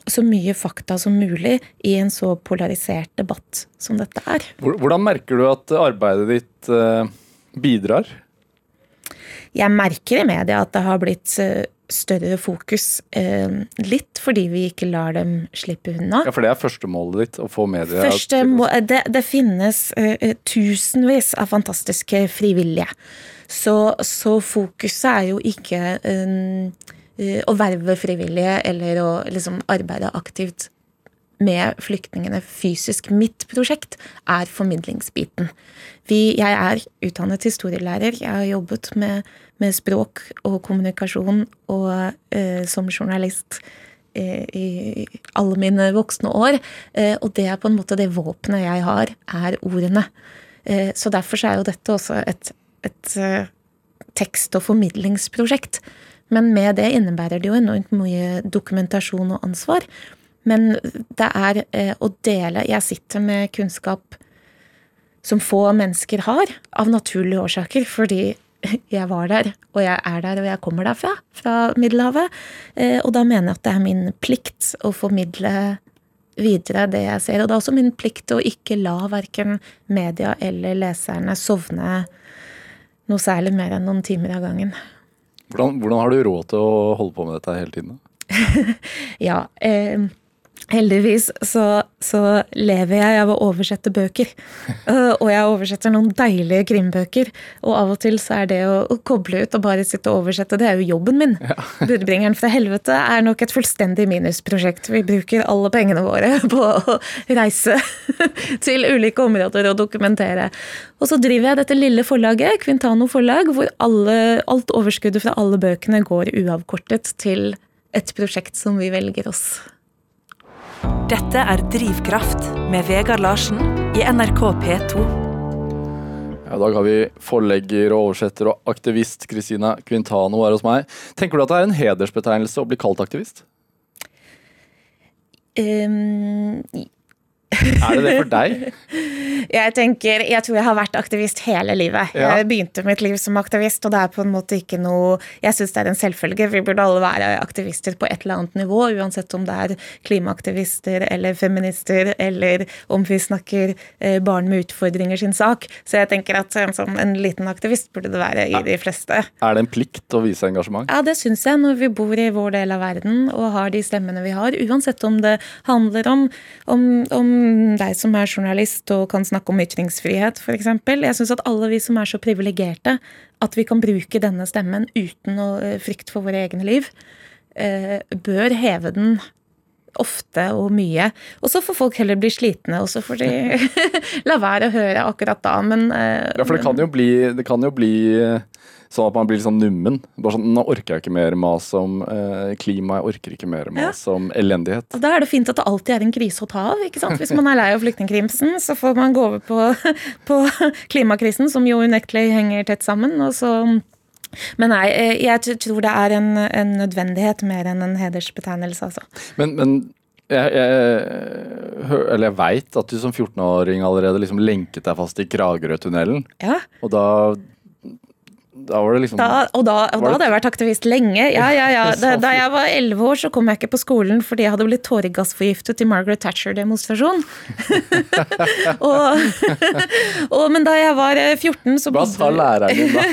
så mye fakta som mulig i en så polarisert debatt som dette er. Hvordan merker du at arbeidet ditt eh bidrar? Jeg merker i media at det har blitt eh, større fokus. Eh, litt fordi vi ikke lar dem slippe unna. Ja, For det er førstemålet ditt? Å få media Første det, det, finnes uh, tusenvis av fantastiske frivillige. Så, så fokuset er jo ikke å verve frivillige eller å liksom arbeide aktivt med flyktningene fysisk. Mitt prosjekt er formidlingsbiten. Vi, jeg er utdannet historielærer. Jeg har jobbet med, med språk og kommunikasjon og eh, som journalist eh, i alle mine voksne år. Eh, og det er på en måte det våpenet jeg har, er ordene. Eh, så derfor så er jo dette også et, et eh, tekst- og formidlingsprosjekt. Men med det innebærer det jo enormt mye dokumentasjon og ansvar. Men det er eh, å dele Jeg sitter med kunnskap som få mennesker har, av naturlige årsaker, fordi jeg var der, og jeg er der, og jeg kommer derfra, fra Middelhavet. Eh, og da mener jeg at det er min plikt å formidle videre det jeg ser. Og det er også min plikt å ikke la verken media eller leserne sovne noe særlig mer enn noen timer av gangen. Hvordan, hvordan har du råd til å holde på med dette hele tiden? ja, eh, Heldigvis så, så, lever jeg av å oversette bøker. Uh, og jeg oversetter noen deilige krimbøker. Og av og til så er det å, å koble ut og bare sitte og oversette, det er jo jobben min. Ja. 'Budbringeren fra helvete' er nok et fullstendig minusprosjekt. Vi bruker alle pengene våre på å reise til ulike områder og dokumentere. Og så driver jeg dette lille forlaget, Quintano forlag, hvor alle, alt overskuddet fra alle bøkene går uavkortet til et prosjekt som vi velger oss. Dette er Drivkraft med Vegard Larsen i NRK P2. Ja, I dag har vi forlegger, og oversetter og aktivist Christina Quintano her hos meg. Tenker du at det er en hedersbetegnelse å bli kalt aktivist? Um, er det det for deg? Jeg tenker, jeg tror jeg har vært aktivist hele livet. Ja. Jeg begynte mitt liv som aktivist, og det er på en måte ikke noe Jeg syns det er en selvfølge. Vi burde alle være aktivister på et eller annet nivå, uansett om det er klimaaktivister eller feminister, eller om vi snakker eh, barn med utfordringer sin sak. Så jeg tenker at en, sånn, en liten aktivist burde det være i de fleste. Er det en plikt å vise engasjement? Ja, det syns jeg, når vi bor i vår del av verden og har de stemmene vi har. Uansett om det handler om, om, om deg som er journalist og kan snakke om ytringsfrihet, f.eks. Jeg syns at alle vi som er så privilegerte at vi kan bruke denne stemmen uten å eh, frykte for våre egne liv, eh, bør heve den ofte og mye. Og så får folk heller bli slitne, og så får de la være å høre akkurat da, men eh, Ja, for det kan jo bli, det kan jo bli Sånn at man blir sånn nummen. Bare sånn, Nå orker jeg ikke mer mas om eh, klima, jeg orker ikke mer mas ja. om elendighet. Og Da er det fint at det alltid er en krise å ta av. ikke sant? Hvis man er lei av flyktningkrimsen, så får man gå over på, på klimakrisen, som jo unektelig henger tett sammen. og så Men nei, eh, jeg tror det er en, en nødvendighet mer enn en hedersbetegnelse, altså. Men, men jeg, jeg, jeg veit at du som 14-åring allerede liksom lenket deg fast i Kragerø-tunnelen. Ja. Og da da var det liksom da, Og da, og da hadde jeg vært aktivist lenge. Ja, ja, ja. Da, da jeg var elleve år, så kom jeg ikke på skolen fordi jeg hadde blitt tåregassforgiftet i Margaret Thatcher-demonstrasjon. men da jeg var 14, eh, så Hva sa læreren din da?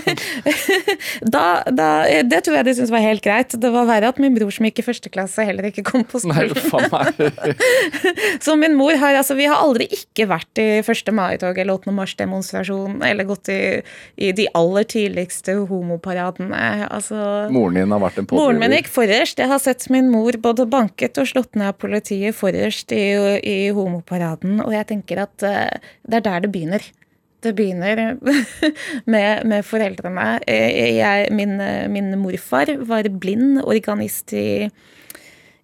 da, da? Det tror jeg de syntes var helt greit. Det var verre at min bror som gikk i første klasse, heller ikke kom på skolen. Nei, så min mor har altså Vi har aldri ikke vært i 1. mai-tog eller 8. mars-demonstrasjon eller gått i, i de aller tidligste viktigste homoparadene. Altså, moren din har vært en pådriver? Moren min gikk forrest. Jeg har sett min mor både banket og slått ned av politiet forrest i, i homoparaden, og jeg tenker at uh, det er der det begynner. Det begynner med, med foreldrene. Jeg, min, min morfar var blind organist i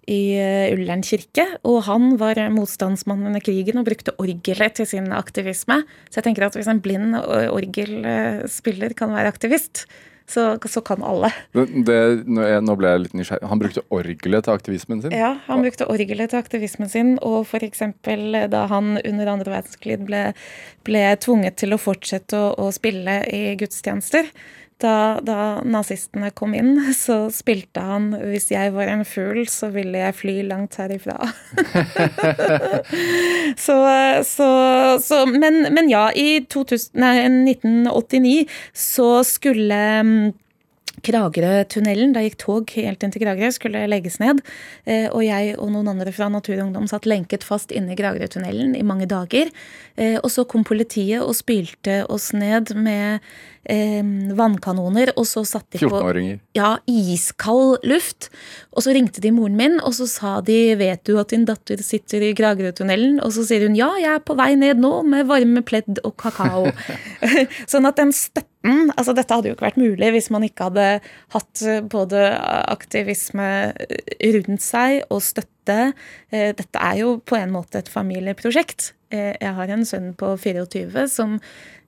i eh, Ullern kirke. Og han var motstandsmann under krigen og brukte orgelet til sin aktivisme. Så jeg tenker at hvis en blind orgelspiller kan være aktivist, så, så kan alle. Det, nå ble jeg litt nysgjerrig. Han brukte orgelet til aktivismen sin? Ja, han brukte orgelet til aktivismen sin. Og f.eks. da han under andre verdenskrig ble, ble, tvunget til å fortsette å, å spille i gudstjenester, da, da, nazistene kom inn, så spilte han 'Hvis jeg var en fugl, så ville jeg fly langt herifra'. så, så, så men, men, ja, i 2000, nei, 1989 så skulle mm, Kragerø-tunnelen, da gikk tog helt inn til Kragerø, skulle legges ned. Eh, og jeg og noen andre fra Natur og Ungdom satt lenket fast inne i Kragerø-tunnelen i mange dager. Eh, og så kom politiet og spylte oss ned med eh, vannkanoner, og så satte de på ja, iskald luft. Og så ringte de moren min, og så sa de 'vet du at din datter sitter i Kragerø-tunnelen'? Og så sier hun 'ja, jeg er på vei ned nå med varme pledd og kakao'. sånn at den støtten altså Dette hadde jo ikke vært mulig hvis man ikke hadde hatt både aktivisme rundt seg og støtte. Eh, dette er jo på en måte et familieprosjekt. Eh, jeg har en sønn på 24 som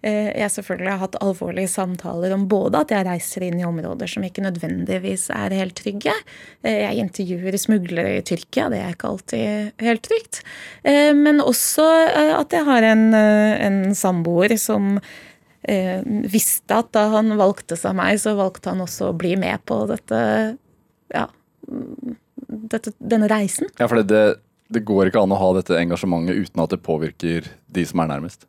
Eh, jeg selvfølgelig har hatt alvorlige samtaler om både at jeg reiser inn i områder som ikke nødvendigvis er helt trygge. Eh, jeg intervjuer smuglere i Tyrkia, det er ikke alltid helt trygt. Eh, men også at jeg har en, en samboer som visste at da han valgte seg meg, så valgte han også å bli med på dette, ja, dette, denne reisen. Ja, for det, det går ikke an å ha dette engasjementet uten at det påvirker de som er nærmest?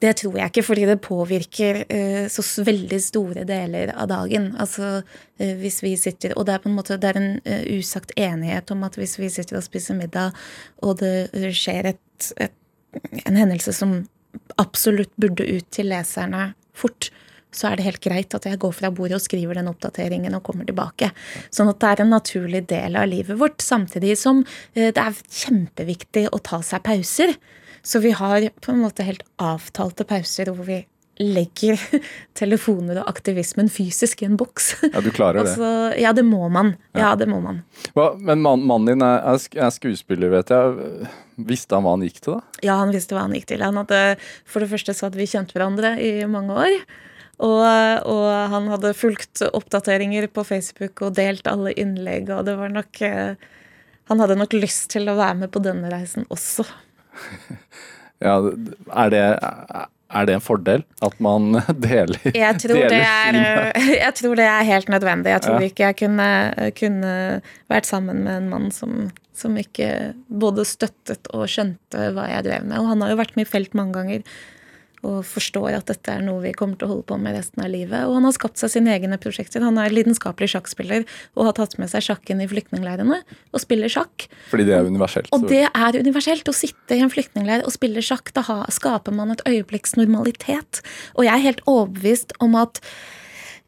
Det tror jeg ikke, fordi det påvirker eh, så veldig store deler av dagen. Altså eh, hvis vi sitter Og det er på en måte det er en uh, usagt enighet om at hvis vi sitter og spiser middag, og det skjer et, et, en hendelse som absolutt burde ut til leserne fort, så er det helt greit at jeg går fra bordet og skriver den oppdateringen og kommer tilbake. Sånn at det er en naturlig del av livet vårt. Samtidig som det er kjempeviktig å ta seg pauser. Så vi har på en måte helt avtalte pauser hvor vi legger telefoner og aktivismen fysisk i en boks. Ja, du klarer det? Altså, ja, det må man. Ja, det må man. Hva, men mannen din er, er, skuespiller, vet jeg. Visste han hva han gikk til, da? Ja, han visste hva han gikk til. Han hadde, for det første så hadde vi kjent hverandre i mange år. Og, og, han hadde fulgt oppdateringer på Facebook og delt alle innlegg, og det var nok eh, Han hadde nok lyst til å være med på denne reisen også. Ja, er det, er det en fordel at man deler, jeg tror, deler er, jeg tror det er helt nødvendig. Jeg tror ja. ikke jeg kunne, kunne, vært sammen med en mann som, som ikke både støttet og skjønte hva jeg drev med. Og han har jo vært med i felt mange ganger og forstår at dette er noe vi kommer til å holde på med resten av livet. Og han har skapt seg sine egne prosjekter. Han er lidenskapelig sjakkspiller og har tatt med seg sjakken i flyktningleirene og spiller sjakk. Fordi det er universelt. Og det er universelt. Å sitte i en flyktningleir og spille sjakk, da skaper man et øyeblikks normalitet. Og jeg er helt overbevist om at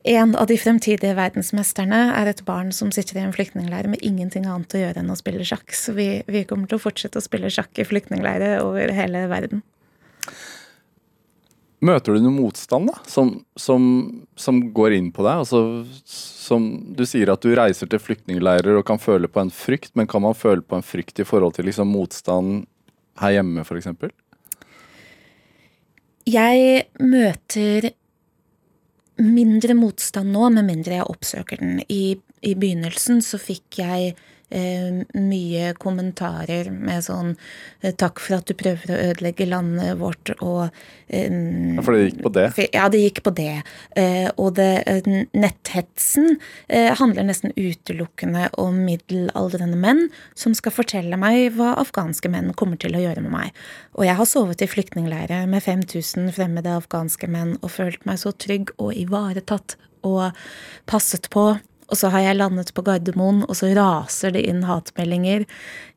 en av de fremtidige verdensmesterne er et barn som sitter i en flyktningleir med ingenting annet å gjøre enn å spille sjakk. Så vi, vi kommer til å fortsette å spille sjakk i flyktningleirer over hele verden. Møter du noe motstand da, som, som, som går inn på deg? Altså, som Du sier at du reiser til flyktningleirer og kan føle på en frykt, men kan man føle på en frykt i forhold til liksom motstand her hjemme, f.eks.? Jeg møter mindre motstand nå, med mindre jeg oppsøker den. I, i begynnelsen så fikk jeg mye kommentarer med sånn eh, 'takk for at du prøver å ødelegge landet vårt' og eh, Ja, for det gikk på det? Ja, det gikk på det. Eh, og det, eh, netthetsen eh, handler nesten utelukkende om middelaldrende menn som skal fortelle meg hva afghanske menn kommer til å gjøre med meg. Og jeg har sovet i flyktningleirer med 5000 fremmede afghanske menn og følt meg så trygg og ivaretatt og passet på. Og så har jeg landet på Gardermoen, og så raser det inn hatmeldinger.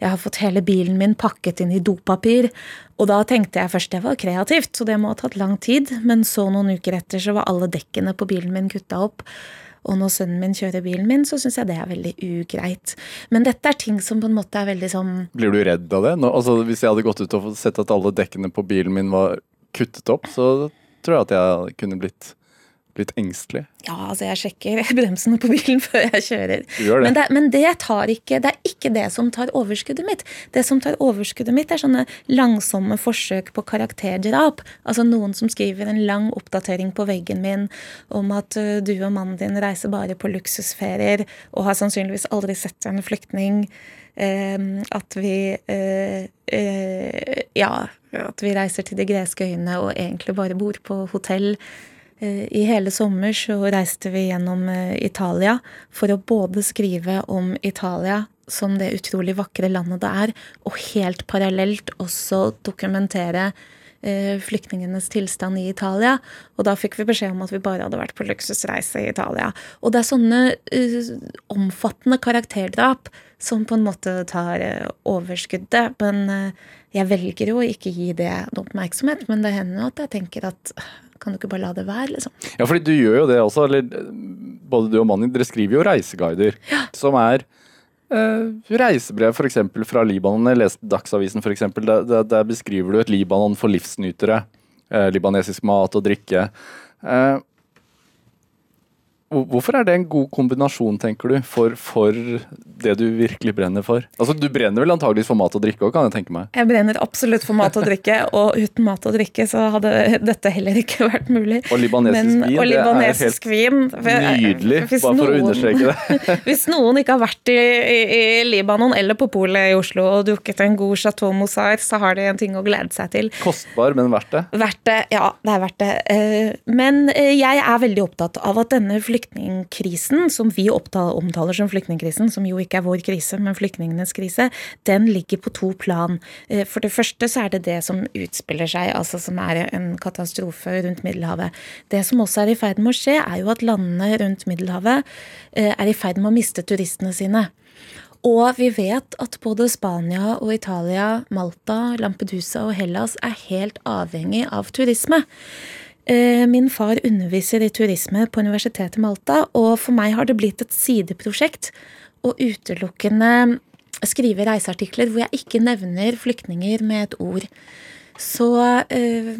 Jeg har fått hele bilen min pakket inn i dopapir. Og da tenkte jeg først det var kreativt, så det må ha tatt lang tid. Men så noen uker etter så var alle dekkene på bilen min kutta opp. Og når sønnen min kjører bilen min, så syns jeg det er veldig ugreit. Men dette er ting som på en måte er veldig sånn Blir du redd av det? Nå, altså, hvis jeg hadde gått ut og sett at alle dekkene på bilen min var kuttet opp, så tror jeg at jeg kunne blitt, blitt engstelig. Ja, altså jeg sjekker bremsene på bilen før jeg kjører. Det. Men, det, men det tar ikke Det er ikke det som tar overskuddet mitt. Det som tar overskuddet mitt, er sånne langsomme forsøk på karakterdrap. Altså noen som skriver en lang oppdatering på veggen min om at du og mannen din reiser bare på luksusferier og har sannsynligvis aldri sett en flyktning. Uh, at vi uh, uh, Ja, at vi reiser til de greske øyene og egentlig bare bor på hotell. Eh, I hele sommer så reiste vi gjennom eh, Italia for å både skrive om Italia som det utrolig vakre landet det er, og helt parallelt også dokumentere eh, flyktningenes tilstand i Italia. Og da fikk vi beskjed om at vi bare hadde vært på luksusreise i Italia. Og det er sånne uh, omfattende karakterdrap som på en måte tar overskuddet. Men uh, jeg velger jo å ikke gi det oppmerksomhet, men det hender jo at jeg tenker at kan du ikke bare la det være, liksom? Ja, fordi du gjør jo det også. Eller både du og mannen din, dere skriver jo reiseguider. Som er eh, reisebrev f.eks. fra Libanon. Jeg leste Dagsavisen f.eks. Der, der, der beskriver du et Libanon for livsnytere. Eh, libanesisk mat og drikke. Eh, hvorfor er det en god kombinasjon, tenker du, for, for det du virkelig brenner for? Altså, Du brenner vel antageligvis for mat og drikke òg, kan jeg tenke meg? Jeg brenner absolutt for mat og drikke, og uten mat og drikke så hadde dette heller ikke vært mulig. Og libanesisk Men- vin, og det er helt vin, Nydelig, hvis bare for å understreke det. Hvis noen ikke har vært i, i, i Libanon eller på polet i Oslo og drukket en god Chateau Mozart, så har de en ting å glede seg til. Kostbar, men verdt det. Verdt det, ja, det er verdt det. Eh, Men eh, jeg er veldig opptatt av at denne flyktningkrisen, som vi omtaler som flyktningkrisen, som jo ikke er vår krise, men flyktningenes krise, den ligger på to plan. Eh, For det første så er det det som utspiller seg, altså som er en katastrofe rundt Middelhavet. Det som også er i ferd med å skje, er jo at landene rundt Middelhavet eh, er i ferd med å miste turistene sine. Og vi vet at både Spania og Italia, Malta, Lampedusa og Hellas er helt avhengig av turisme. Eh, Min far underviser i turisme på Universitetet i Malta, og for meg har det blitt et sideprosjekt å utelukkende skrive reiseartikler hvor jeg ikke nevner flyktninger med et ord. Så eh,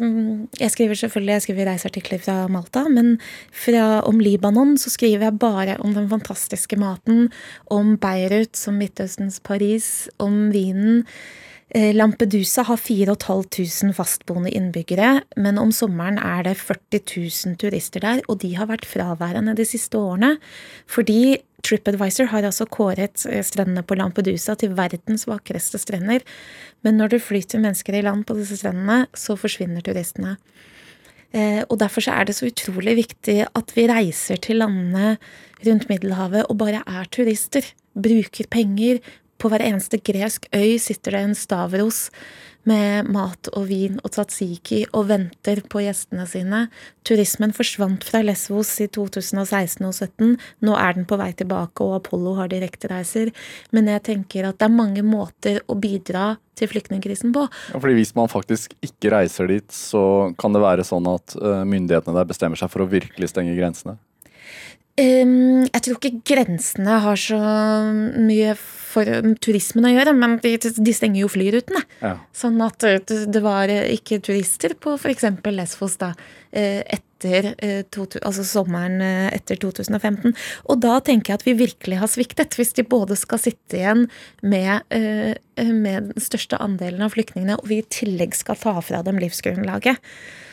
jeg skriver selvfølgelig jeg skriver reiseartikler fra Malta, men fra, om Libanon så skriver jeg bare om den fantastiske maten, om Beirut som Midtøstens Paris, om vinen. Eh, Lampedusa har 4500 fastboende innbyggere, men om sommeren er det 40 000 turister der, og de har vært fraværende de siste årene. Fordi TripAdvisor har altså kåret eh, strendene på Lampedusa til verdens vakreste strender. Men når det flyter mennesker i land på disse strendene, så forsvinner turistene. Eh, Og derfor er det så utrolig viktig at vi reiser til landene rundt Middelhavet og bare er turister. Bruker penger. På hver eneste gresk øy sitter det en stavros med mat og vin og tzatziki og venter på gjestene sine. Turismen forsvant fra Lesvos i 2016 og 2017. Nå er den på vei tilbake, og Apollo har direktereiser. Men jeg tenker at det er mange måter å bidra til flyktningkrisen på. Ja, fordi Hvis man faktisk ikke reiser dit, så kan det være sånn at eh, myndighetene der bestemmer seg for å virkelig stenge grensene. Um, jeg tror ikke grensene har så mye for um, turismen å gjøre, men de, de stenger jo flyrutene. Ja. Sånn at uh, det var uh, ikke turister på f.eks. Lesvos da, uh, etter eh, altså sommeren eh, etter 2015. Og da tenker jeg at vi virkelig har sviktet, hvis de både skal sitte igjen med, eh, med den største andelen av flyktningene, og vi i tillegg skal ta fra dem livsgrunnlaget.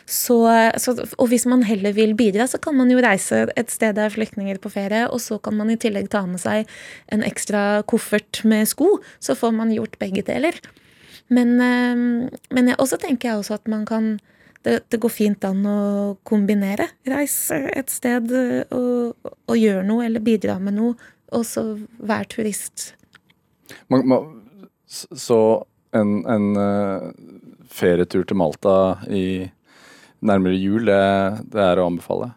Så, så, og hvis man heller vil bidra, så kan man jo reise et sted der flyktninger på ferie, og så kan man i tillegg ta med seg en ekstra koffert med sko. Så får man gjort begge deler. Men, men også tenker jeg også at man kan det, det, går fint an å kombinere. Reise et sted og, og gjøre noe, eller bidra med noe, og så være turist. Man, man, så en, en uh, ferietur til Malta i nærmere jul, det, det er å anbefale?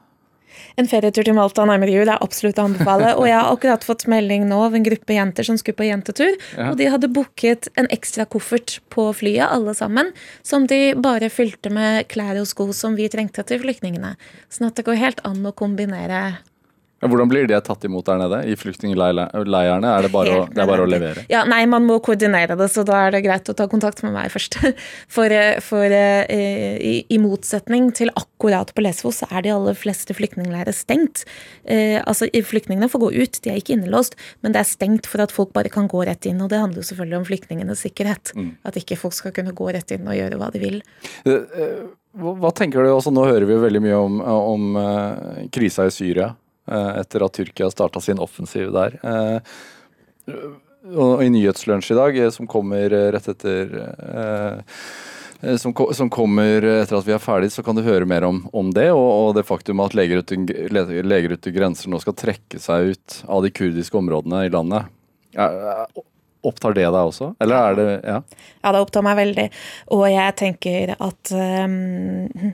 En ferietur til Malta nærmere jul er absolutt å anbefale. Og jeg har akkurat fått melding nå av en gruppe jenter som skulle på jentetur. Ja. Og de hadde booket en ekstra koffert på flyet, alle sammen, som de bare fylte med klær og sko som vi trengte til flyktningene. Sånn at det går helt an å kombinere hvordan blir det tatt imot der nede? I flyktningleirene? Er det bare, å, det er bare å levere? Ja, Nei, man må koordinere det, så da er det greit å ta kontakt med meg først. For, eh, for eh, i, i, motsetning til akkurat på Lesvos, så er de aller fleste flyktningleirer stengt. Eh, altså, Flyktningene får gå ut, de er ikke innelåst, men det er stengt for at folk bare kan gå rett inn. Og det handler jo selvfølgelig om flyktningenes sikkerhet. Mm. At ikke folk skal kunne gå rett inn og gjøre hva de vil. Hva tenker du, altså Nå hører vi jo veldig mye om, om krisa i Syria. Eh, etter at Tyrkia starta sin offensiv der. Eh, og I Nyhetslunsj i dag, eh, som kommer rett etter som, kommer etter at vi er ferdig, så kan du høre mer om, om det, og, og, det faktum at Leger uten, grenser nå skal trekke seg ut av de kurdiske områdene i landet. Opptar det deg også, eller er det Ja, ja det opptar meg veldig. Og jeg tenker at um,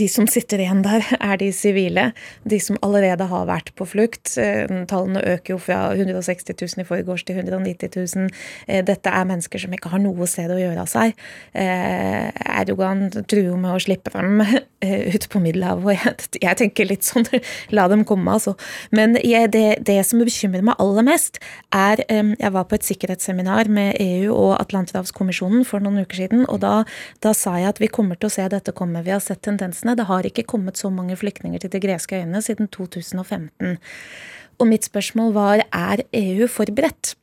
de som sitter igjen der, er de sivile. De som allerede har vært på flukt. Uh, tallene øker jo fra 160 000 i forgårs til 190 000. Uh, dette er mennesker som ikke har noe sted å gjøre av seg. Uh, Erdogan truer med å slippe dem ut på Middelhavet, jeg, tenker litt sånn la dem komme, altså. Men jeg, det, det, som bekymrer meg aller mest, er um, Jeg var på et sikkerhets sikkerhetsseminar med EU og Atlanterhavskommisjonen for noen uker siden. og da, da, sa jeg at vi kommer til å se dette komme. Vi har sett tendensene. Det har ikke kommet så mange flyktninger til de greske øyene siden 2015. Og mitt spørsmål var er EU forberedt?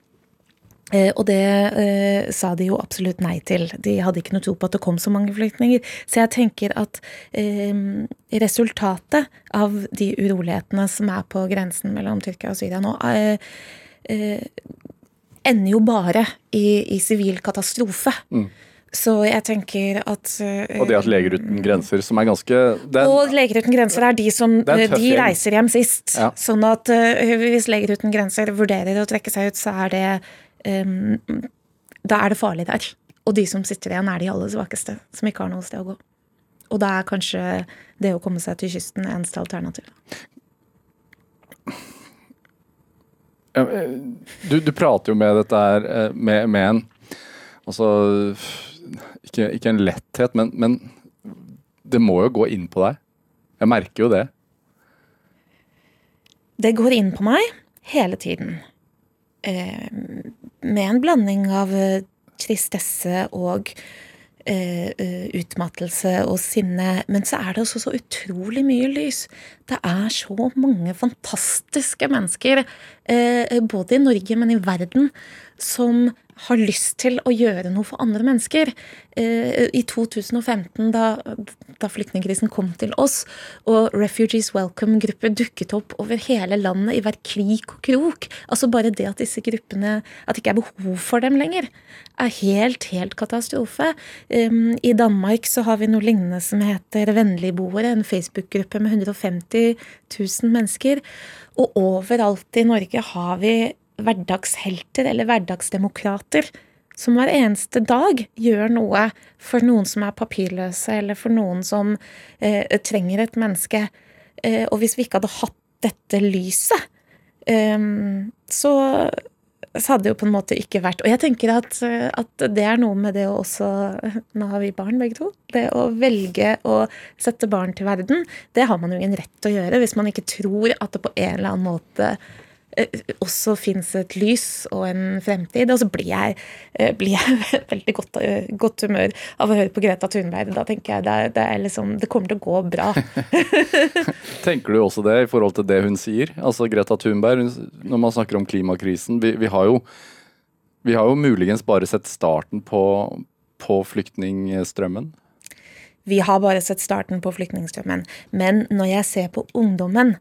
Eh, og det eh, sa de jo absolutt nei til. De hadde ikke noe tro på at det kom så mange flyktninger. Så jeg tenker at eh, resultatet av de urolighetene som er på grensen mellom Tyrkia og Syria nå, eh, eh ender jo bare i sivil katastrofe. Mm. Så jeg tenker at uh, Og det at Leger uten grenser, som er ganske den, Og Leger uten grenser er de som er De reiser hjem sist. Ja. Sånn at uh, hvis Leger uten grenser vurderer å trekke seg ut, så er det um, Da er det farlig der. Og de som sitter igjen, er de aller svakeste, som ikke har noe sted å gå. Og da er kanskje det å komme seg til kysten eneste alternativ. Eh, du, du, prater jo med dette her eh, med, med en Altså ikke, ikke, en letthet, men, men det må jo gå inn på deg. Jeg merker jo det. Det går inn på meg hele tiden. Eh, med en blanding av tristesse og Eh, eh, utmattelse og sinne. Men så er det også så utrolig mye lys. Det er så mange fantastiske mennesker, eh, både i Norge, men i verden, som har lyst til å gjøre noe for andre mennesker. Eh, I 2015, da, da flyktningkrisen kom til oss, og Refugees Welcome-grupper dukket opp over hele landet i hver krik og krok Altså bare det at disse gruppene At det ikke er behov for dem lenger, er helt, helt katastrofe. I Danmark så har vi noe lignende som heter Vennligboere, en Facebook-gruppe med 150 000 mennesker. Og overalt i Norge har vi hverdagshelter eller hverdagsdemokrater som hver eneste dag gjør noe for noen som er papirløse, eller for noen som eh, trenger et menneske. Eh, og hvis vi ikke hadde hatt dette lyset, eh, så, så, hadde det jo på en måte ikke vært Og jeg tenker at, at, det er noe med det å også Nå har vi barn begge to. Det å velge å sette barn til verden, det har man jo ingen rett til å gjøre hvis man ikke tror at det på en eller annen måte også fins et lys og en fremtid. Og så blir jeg, eh, blir jeg veldig godt, eh, godt, humør av å høre på Greta Thunberg. Da tenker jeg det, det, liksom, det kommer til å gå bra. tenker du også det i forhold til det hun sier? Altså Greta Thunberg, når man snakker om klimakrisen. Vi, vi har jo vi har jo muligens bare sett starten på, på flyktningstrømmen. Vi har bare sett starten på flyktningstrømmen. Men når jeg ser på ungdommen,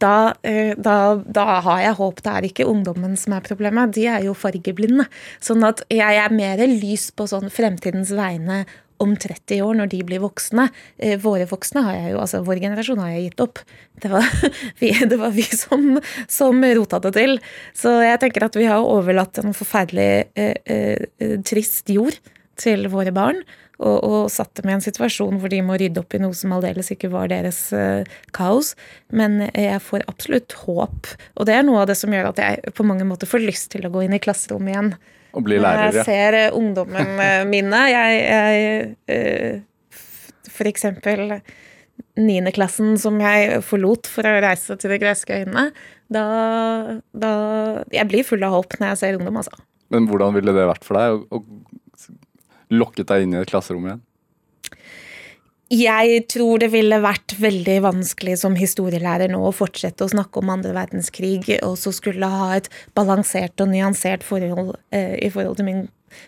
da, eh, da, da, har jeg håp. Det er ikke ungdommen som er problemet, de er jo fargeblinde. Sånn at jeg er mer lys på sånn fremtidens vegne om 30 år, når de blir voksne. Eh, våre voksne har jeg jo, altså vår generasjon har jeg gitt opp. Det var vi, det var vi som, som rota det til. Så jeg tenker at vi har overlatt en forferdelig eh, eh, trist jord til våre barn og, og satt dem i en situasjon hvor de må rydde opp i noe som aldeles ikke var deres uh, kaos. Men jeg får absolutt håp, og det er noe av det som gjør at jeg på mange måter får lyst til å gå inn i klasserommet igjen. Og bli lærer, ja. Jeg ser uh, ungdommen mine. Jeg, jeg For eksempel niendeklassen som jeg forlot for å reise til de greske øyene. Da, da Jeg blir full av håp når jeg ser ungdom, altså. Men hvordan ville det vært for deg å, å lokket deg inn i et klasserom igjen? Jeg tror det ville vært veldig vanskelig som historielærer nå å fortsette å snakke om andre verdenskrig, og så skulle ha et balansert og nyansert forhold eh, i forhold til min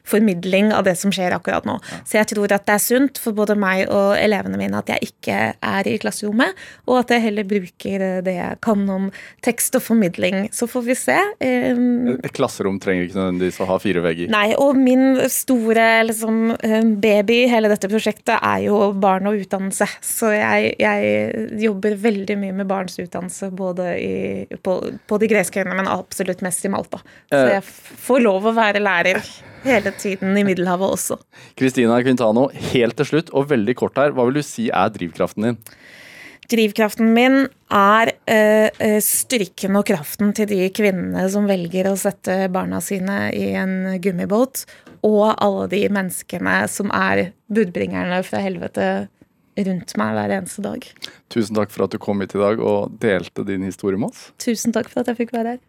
formidling av det som skjer akkurat nå. Ja. Så jeg tror at det er sunt for både meg og elevene mine at jeg ikke er i klasserommet, og at jeg heller bruker det jeg kan om tekst og formidling. Så får vi se. Et klasserom trenger ikke nødvendigvis å ha fire vegger. Nei, og min store liksom, baby i hele dette prosjektet er jo barn og utdannelse. Så jeg, jeg jobber veldig mye med barns utdannelse både i, på, på de greske øyene, men absolutt mest i Malta. Så eh. jeg får lov å være lærer hele tiden i Middelhavet også. Kristina Quintano, helt til slutt, og veldig kort her, hva vil du si er drivkraften din? Drivkraften min er uh, styrken og kraften til de kvinnene som velger å sette barna sine i en gummibåt, og alle de menneskene som er budbringerne fra helvete rundt meg hver eneste dag. Tusen takk for at du kom hit i dag og delte din historie med oss. Tusen takk for at jeg fikk være her.